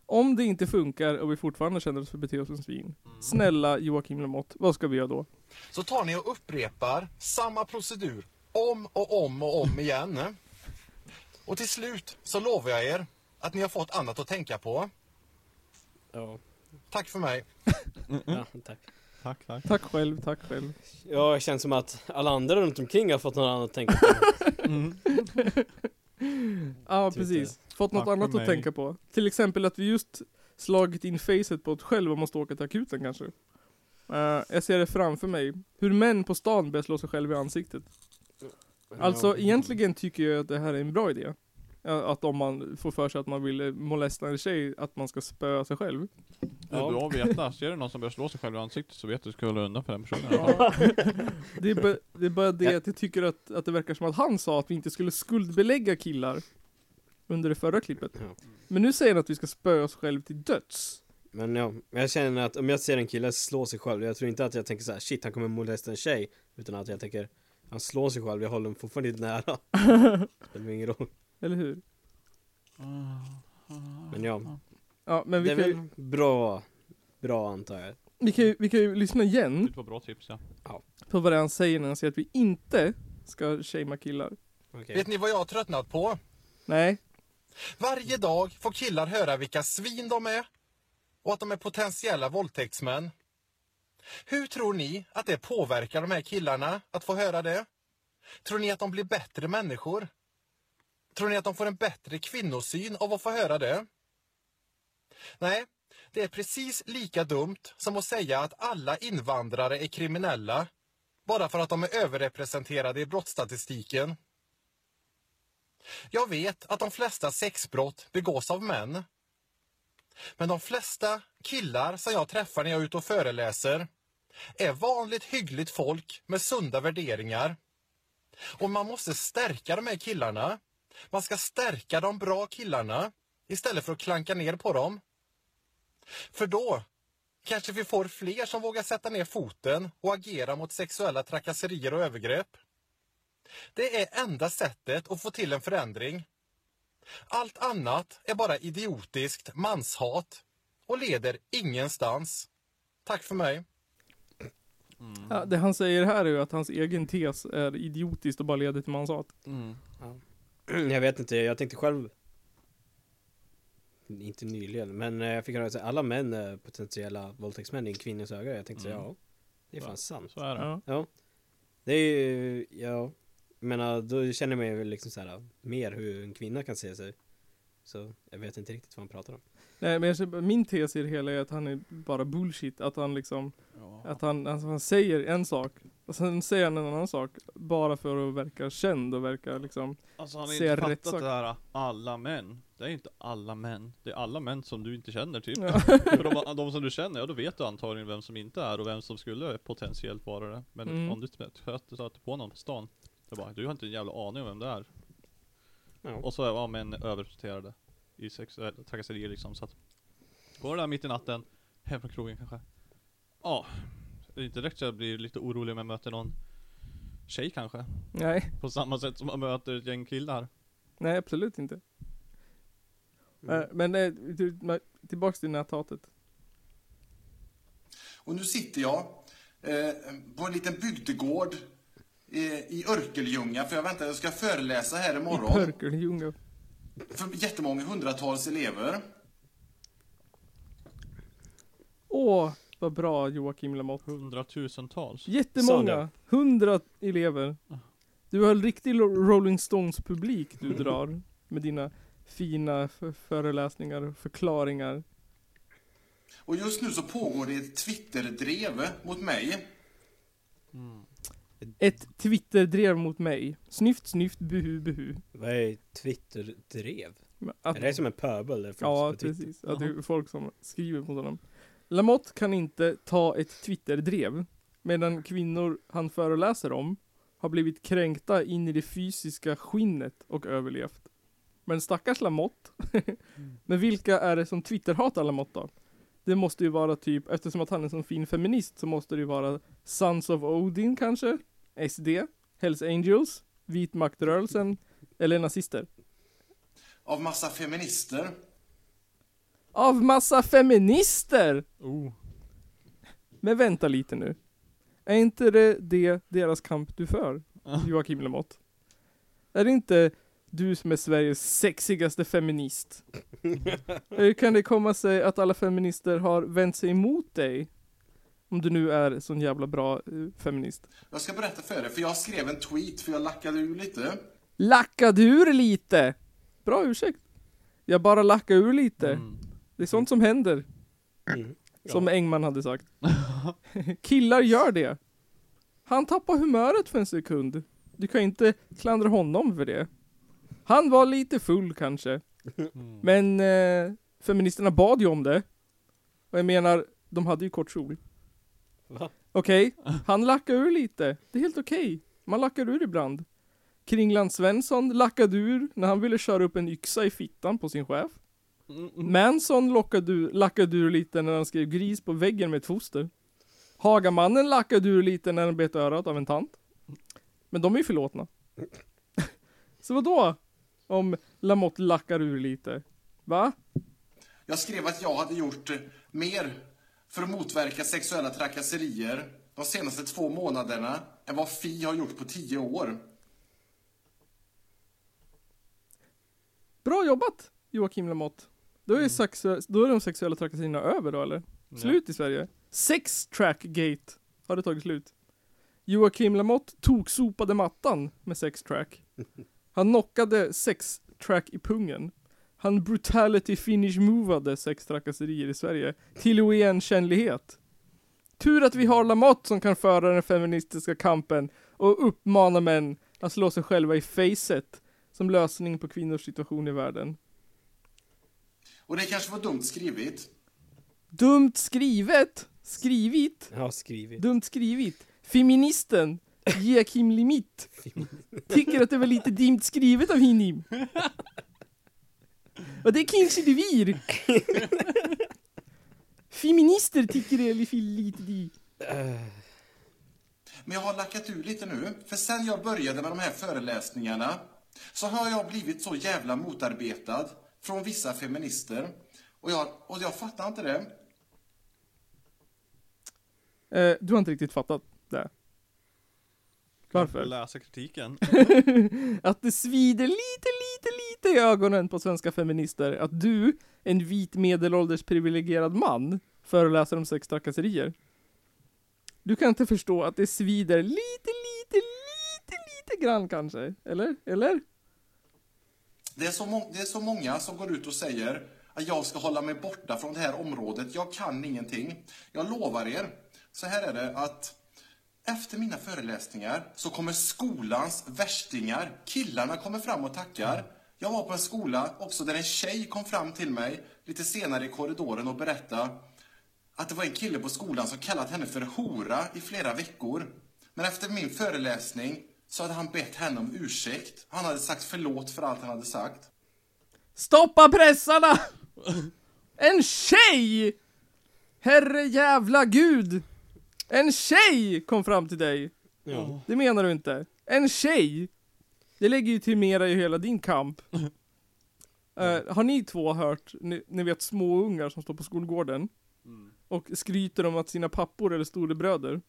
Om det inte funkar och vi fortfarande känner oss för att bete oss som svin. Snälla Joakim Lamotte, vad ska vi göra då? så tar ni och upprepar samma procedur om och om och om igen. Och till slut så lovar jag er att ni har fått annat att tänka på. ja, Tack för mig. ja tack. Tack, tack. Tack själv, tack själv. Ja, det känns som att alla andra runt omkring har fått något annat att tänka på. Ja, Typ precis. Fått något Tack annat att tänka på. Till exempel att vi just slagit in facet på oss själva och måste åka till akuten kanske. Eh, jag ser det framför mig. Hur män på stan börjar slå sig själva i ansiktet. Alltså egentligen tycker jag att det här är en bra idé. Att om man får för sig att man vill molesta en tjej, att man ska spöa sig själv. Det är Ja. bra att veta. Ser du någon som börjar slå sig själv i ansiktet så vet du att du ska hålla undan för den personen. Ja. det, är bara, det är bara det att jag tycker att, att det verkar som att han sa att vi inte skulle skuldbelägga killar. Under det förra klippet. Men nu säger han att vi ska spöa oss själv till döds. Men ja, jag känner att om jag ser en kille slå sig själv, jag tror inte att jag tänker så här: shit han kommer molesta en tjej. Utan att jag tänker, han slår sig själv, jag håller honom fortfarande nära. Spelar ingen roll. Eller hur? Men ja, Ja, men vi det är kan, ju, väl bra, bra antar jag. vi, kan ju, vi kan ju lyssna igen Det var bra tips ja. på vad det är han säger när han säger att vi inte ska shamea killar. Okej. Vet ni vad jag har tröttnat på? Nej. Varje dag får killar höra vilka svin de är och att de är potentiella våldtäktsmän. Hur tror ni att det påverkar de här killarna att få höra det? Tror ni att de blir bättre människor? Tror ni att de får en bättre kvinnosyn av att få höra det? Nej, det är precis lika dumt som att säga att alla invandrare är kriminella bara för att de är överrepresenterade i brottsstatistiken. Jag vet att de flesta sexbrott begås av män. Men de flesta killar som jag träffar när jag är ute och föreläser är vanligt hyggligt folk med sunda värderingar. Och man måste stärka de här killarna. Man ska stärka de bra killarna istället för att klanka ner på dem. För då kanske vi får fler som vågar sätta ner foten och agera mot sexuella trakasserier och övergrepp. Det är enda sättet att få till en förändring. Allt annat är bara idiotiskt manshat och leder ingenstans. Tack för mig. Ja, det han säger här är ju att hans egen tes är idiotiskt och bara leder till manshat. Mm. Jag vet inte, jag tänkte själv Inte nyligen, men eh, jag fick höra att alla män är potentiella våldtäktsmän i en kvinnas öga Jag tänkte så, Mm. ja Det är fan sant Så är det. Ja. Ja Det är ju, ja Jag menar, då känner jag mig väl liksom så här Mer hur en kvinna kan se sig Så jag vet inte riktigt vad han pratar om Nej men jag min tes i det hela är att han är bara bullshit. Att han liksom, att han, alltså han säger en sak och sen säger han en annan sak. Bara för att verka känd och verka liksom Alltså han har inte fattat sak. det här, alla män. Det är inte alla män. Det är alla män som du inte känner typ. Ja. För de, de som du känner, ja då vet du antagligen vem som inte är och vem som skulle potentiellt vara det. Men Mm. om du stöter på någon på stan, det är bara, du har inte en jävla aning om vem det är. Ja, Och så är ja, män överrepresenterade i sexuella trakasserier liksom. Så att, går där mitt i natten, hem från krogen kanske. Ja, det inte direkt så jag blir lite orolig om jag möter någon tjej kanske. Nej, På samma sätt som man möter ett gäng killar. nej absolut inte. Mm. Eh, Men eh, tillbaks till näthatet. Och nu sitter jag eh, på en liten bygdegård eh, i Örkelljunga, för jag väntar, jag ska föreläsa här I imorgon Pörkelljunga. för jättemånga hundratals elever. Åh, vad bra Joakim Lamotte. Hundratusentals. Jättemånga. Hundra elever. Du har en riktig Rolling Stones publik du drar. Med dina fina föreläsningar och förklaringar. Och just nu så pågår det ett Twitterdrev mot mig. Ett Twitter-drev mot mig. Snyft, snyft, buhu, buhu. Vad är Twitter-drev? Att, Är det som en pöbel? Ja, precis. Att det är folk som skriver mot honom. Lamotte kan inte ta ett Twitter-drev. Medan kvinnor han föreläser om har blivit kränkta in i det fysiska skinnet och överlevt. Men stackars Lamotte. Men vilka är det som Twitter-hatar Lamotte då? Det måste ju vara typ, eftersom att han är en sån fin feminist så måste det ju vara Sons of Odin kanske? SD? Hells Angels? Vit maktrörelsen? Eller nazister? Av massa feminister. Av massa feminister! Oh. Men vänta lite nu. Är inte det, det deras kamp du för, Joakim Lamotte? Är det inte du som är Sveriges sexigaste feminist? Hur kan det komma sig att alla feminister har vänt sig emot dig? Om du nu är sån jävla bra eh, feminist. Jag ska berätta för er, för jag skrev en tweet för jag lackade ur lite. Lackade ur lite! Bra ursäkt. Jag bara lackade ur lite. Mm. Det är sånt som händer. Mm. Som Engman hade sagt. Killar gör det. Han tappar humöret för en sekund. Du kan inte klandra honom för det. Han var lite full kanske. Mm. Men eh, feministerna bad ju om det. Och jag menar, de hade ju kort kjol. Okej, han lackar ur lite. Det är helt okej. Man lackar ur ibland. Kringland Svensson lackade ur när han ville köra upp en yxa i fittan på sin chef. Manson lockade ur, lackade ur lite när han skrev gris på väggen med ett foster. Hagamannen lackade ur lite när han bet örat av en tant. Men de är ju förlåtna. Så vad då? Om Lamotte lackar ur lite? Va? Jag skrev att jag hade gjort eh, mer för att motverka sexuella trakasserier de senaste två månaderna än vad Fi har gjort på tio år. Bra jobbat Joakim Lamotte. Då är, sexu- då är de sexuella trakasserierna över då eller? Slut i Sverige. Sex track gate har det tagit slut. Joakim Lamotte tog sopade mattan med sex track. Han knockade sex track i pungen. Han brutality finish movade sex trakasserier i Sverige till oigenkännlighet. Tur att vi har Lamotte som kan föra den feministiska kampen och uppmana män att slå sig själva i facet som lösning på kvinnors situation i världen. Och det kanske var dumt skrivit. Dumt skrivet! Skrivit! Har skrivit. Dumt skrivit. Feministen Joakim Limit tycker att det var lite dimt skrivet av Hinim. Och det kanske det blir. Feminister tycker det är lite lite di. Men jag har lackat ur lite nu, för sen jag började med de här föreläsningarna så har jag blivit så jävla motarbetad från vissa feminister. Och jag, och jag fattar inte det. Eh, du har inte riktigt fattat det. Varför? Läsa kritiken. Att det svider lite, lite, lite i ögonen på svenska feminister att du, en vit medelålders privilegierad man, föreläser om sex trakasserier. Du kan inte förstå att det svider lite, lite, lite, lite grann kanske? Eller? Eller? Det är, så må- det är så många som går ut och säger att jag ska hålla mig borta från det här området. Jag kan ingenting. Jag lovar er, så här är det att efter mina föreläsningar så kommer skolans värstingar, killarna kommer fram och tackar. Jag var på en skola också där en tjej kom fram till mig lite senare i korridoren och berättade att det var en kille på skolan som kallat henne för hora i flera veckor. Men efter min föreläsning så hade han bett henne om ursäkt. Han hade sagt förlåt för allt han hade sagt. Stoppa pressarna! En tjej! Herre jävla gud! En tjej kom fram till dig. Ja. Det menar du inte? En tjej! Det lägger ju till mera i hela din kamp. Eh, har ni två hört, ni, ni vet små ungar som står på skolgården och skryter om att sina pappor eller storebröder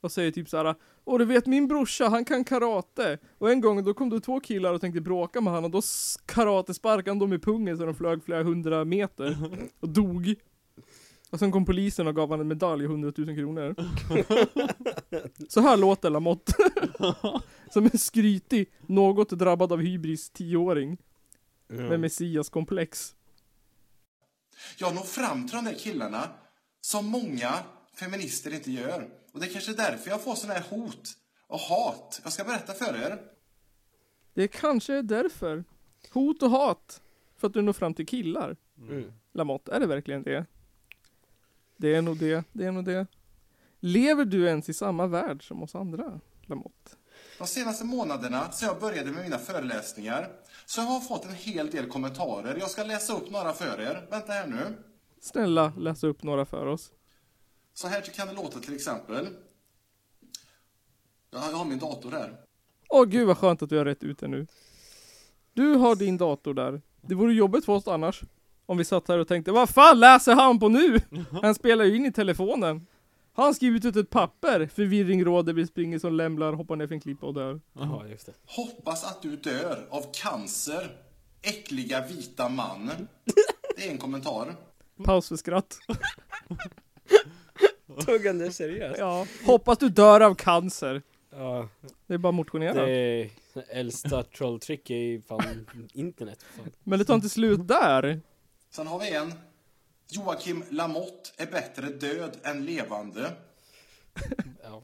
och säger typ såhär Åh du vet min brorsa, han kan karate. Och en gång då kom det två killar och tänkte bråka med honom och då karatesparkade han dem i pungen så de flög flera hundra meter och dog. Och sen kom polisen och gav honom en medalj, 100 000 kronor. Så här låter Lamotte. Som en skrytig, något drabbad av hybris tioåring med messiaskomplex. Jag når fram till de där killarna som många feminister inte gör. Och det är kanske därför jag får sådana här hot och hat. Jag ska berätta för er. Det kanske är därför. Hot och hat. För att du når fram till killar. Mm. Lamotte, är det verkligen det? Det är nog det, det är nog det. Lever du ens i samma värld som oss andra, Lamotte? De senaste månaderna, sedan jag började med mina föreläsningar, så jag har fått en hel del kommentarer. Jag ska läsa upp några för er. Vänta här nu. Snälla, läs upp några för oss. Så här kan det låta till exempel. Jag har min dator här. Åh gud vad skönt att du har rätt ut nu. Du har din dator där. Det vore jobbigt för oss annars. Om vi satt här och tänkte, vad fan läser han på nu? Han spelar ju in i telefonen. Har han skrivit ut ett papper? Förvirring råder, vi springer som lämlar, hoppar ner för en klippa och dör. Ja, just det. Hoppas att du dör av cancer. Äckliga vita man. Det är en kommentar. Paus för skratt. Tog han det seriöst? Ja. Hoppas du dör av cancer. Ja, Det är bara att motionera. det är äldsta trolltrick i fan internet. Fan. Men det tar inte slut där. Sen har vi en. Joakim Lamotte är bättre död än levande. Ja.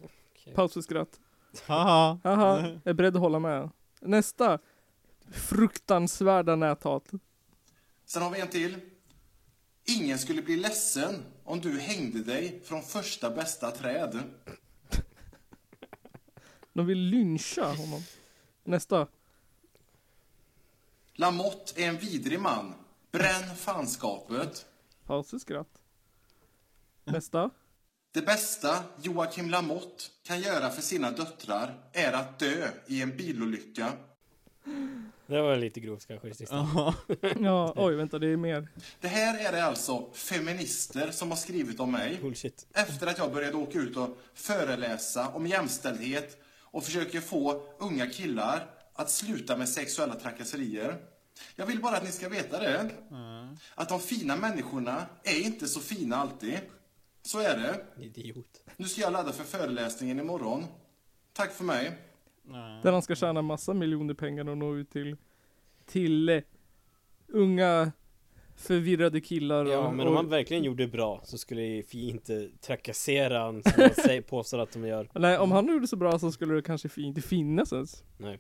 Paus för skratt. Haha. Haha, jag är beredd att hålla med. Nästa. Fruktansvärda näthat. Sen har vi en till. Ingen skulle bli ledsen om du hängde dig från första bästa träd. De vill lyncha honom. Nästa. Lamotte är en vidrig man. Bränn fanskapet. Paus för skratt. Nästa. Det bästa Joakim Lamotte kan göra för sina döttrar är att dö i en bilolycka. Det var lite grovt kanske i sista. Ja. Oj vänta det är mer. Det här är det alltså feminister som har skrivit om mig. Bullshit. Efter att jag började åka ut och föreläsa om jämställdhet och försöker få unga killar att sluta med sexuella trakasserier. Jag vill bara att ni ska veta det. Att de fina människorna är inte så fina alltid. Så är det. Idiot. Nu ska jag ladda för föreläsningen imorgon. Tack för mig. Där han ska tjäna massa miljoner pengar och nå ut till, till eh, unga förvirrade killar och, Ja, men om och, han verkligen gjorde bra så skulle ju Fi inte trakassera han som han påstår att de gör. Nej, om han gjorde så bra så skulle det kanske fi- inte finnas ens. Nej.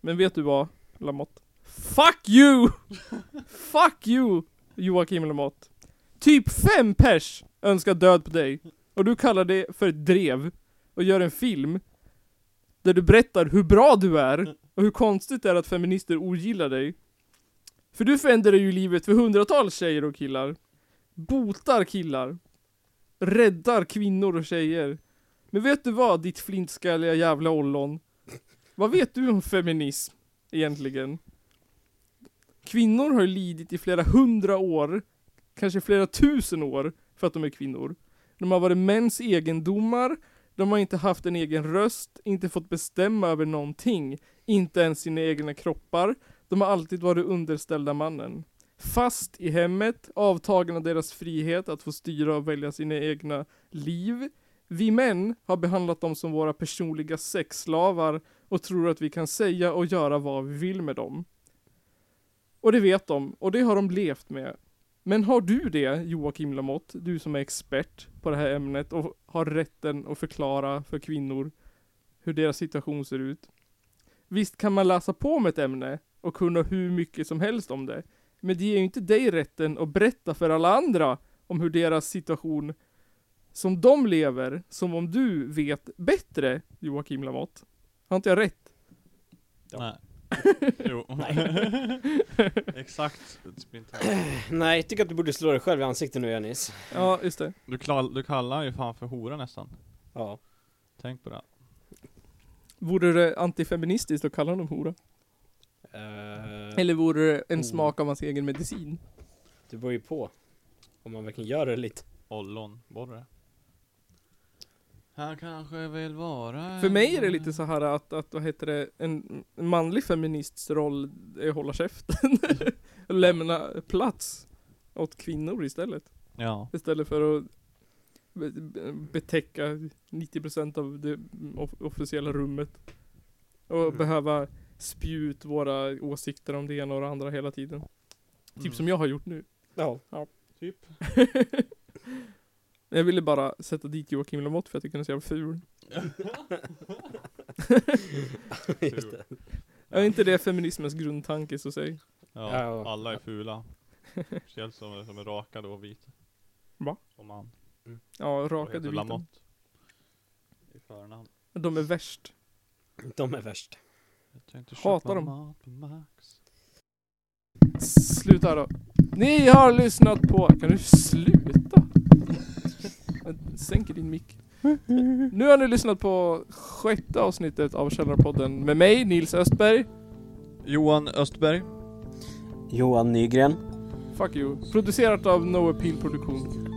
Men vet du vad, Lamotte? Fuck you! Fuck you! Joakim Lamotte. Typ fem pers önskar död på dig. Och du kallar det för ett drev. Och gör en film. Där du berättar hur bra du är. Och hur konstigt det är att feminister ogillar dig. För du förändrar ju livet för hundratals tjejer och killar. Botar killar. Räddar kvinnor och tjejer. Men vet du vad, ditt flintskalliga jävla ollon? Vad vet du om feminism, egentligen? Kvinnor har lidit i flera hundra år, kanske flera tusen år, för att de är kvinnor. De har varit mäns egendomar, de har inte haft en egen röst, inte fått bestämma över någonting, inte ens sina egna kroppar. De har alltid varit underställda mannen. Fast i hemmet, avtagna deras frihet att få styra och välja sina egna liv. Vi män har behandlat dem som våra personliga sexslavar och tror att vi kan säga och göra vad vi vill med dem. Och det vet de, och det har de levt med. Men har du det, Joakim Lamotte, du som är expert på det här ämnet och har rätten att förklara för kvinnor hur deras situation ser ut? Visst kan man läsa på om ett ämne och kunna hur mycket som helst om det, men det ger ju inte dig rätten att berätta för alla andra om hur deras situation som de lever, som om du vet bättre, Joakim Lamotte. Har inte jag rätt? Nej. Jo. Exakt. Nej, jag tycker att du borde slå dig själv i ansiktet nu Janis. Ja, just det. Du, klar, du kallar ju fan för hora nästan. Ja. Tänk på det. Vore det antifeministiskt att kalla honom hora? Eh, Eller vore det en Oh. smak av hans egen medicin? det beror ju på. Om man verkligen gör det lite. Ollonborre. Han kanske vill vara För mig är det lite så här att, att vad heter det, en, en manlig feminists roll är att hålla käften. och lämna plats åt kvinnor istället. Ja. Istället för att be- be- betäcka 90% av det off- officiella rummet. Och Mm. behöva spy ut våra åsikter om det ena och det andra hela tiden. Typ Mm. som jag har gjort nu. Ja. Typ. jag ville bara sätta dit Joakim Lamotte för att jag tycker han är så jävla ful. Just det. Är inte det feminismens grundtanke så säg? Ja, Ja. alla är fula. Speciellt som, som är rakade och vita. Va? Som man. Ja, Och rakade vita. Lamotte. I förnamn. De är värst. De är värst. Hatar dem. Sluta då. Ni har lyssnat på... Kan du sluta? Jag sänker din mick. Nu har ni lyssnat på sjätte avsnittet av Källarpodden med mig, Nils Östberg. Johan Östberg. Johan Nygren. Fuck you. Producerat av No Appeal Produktion.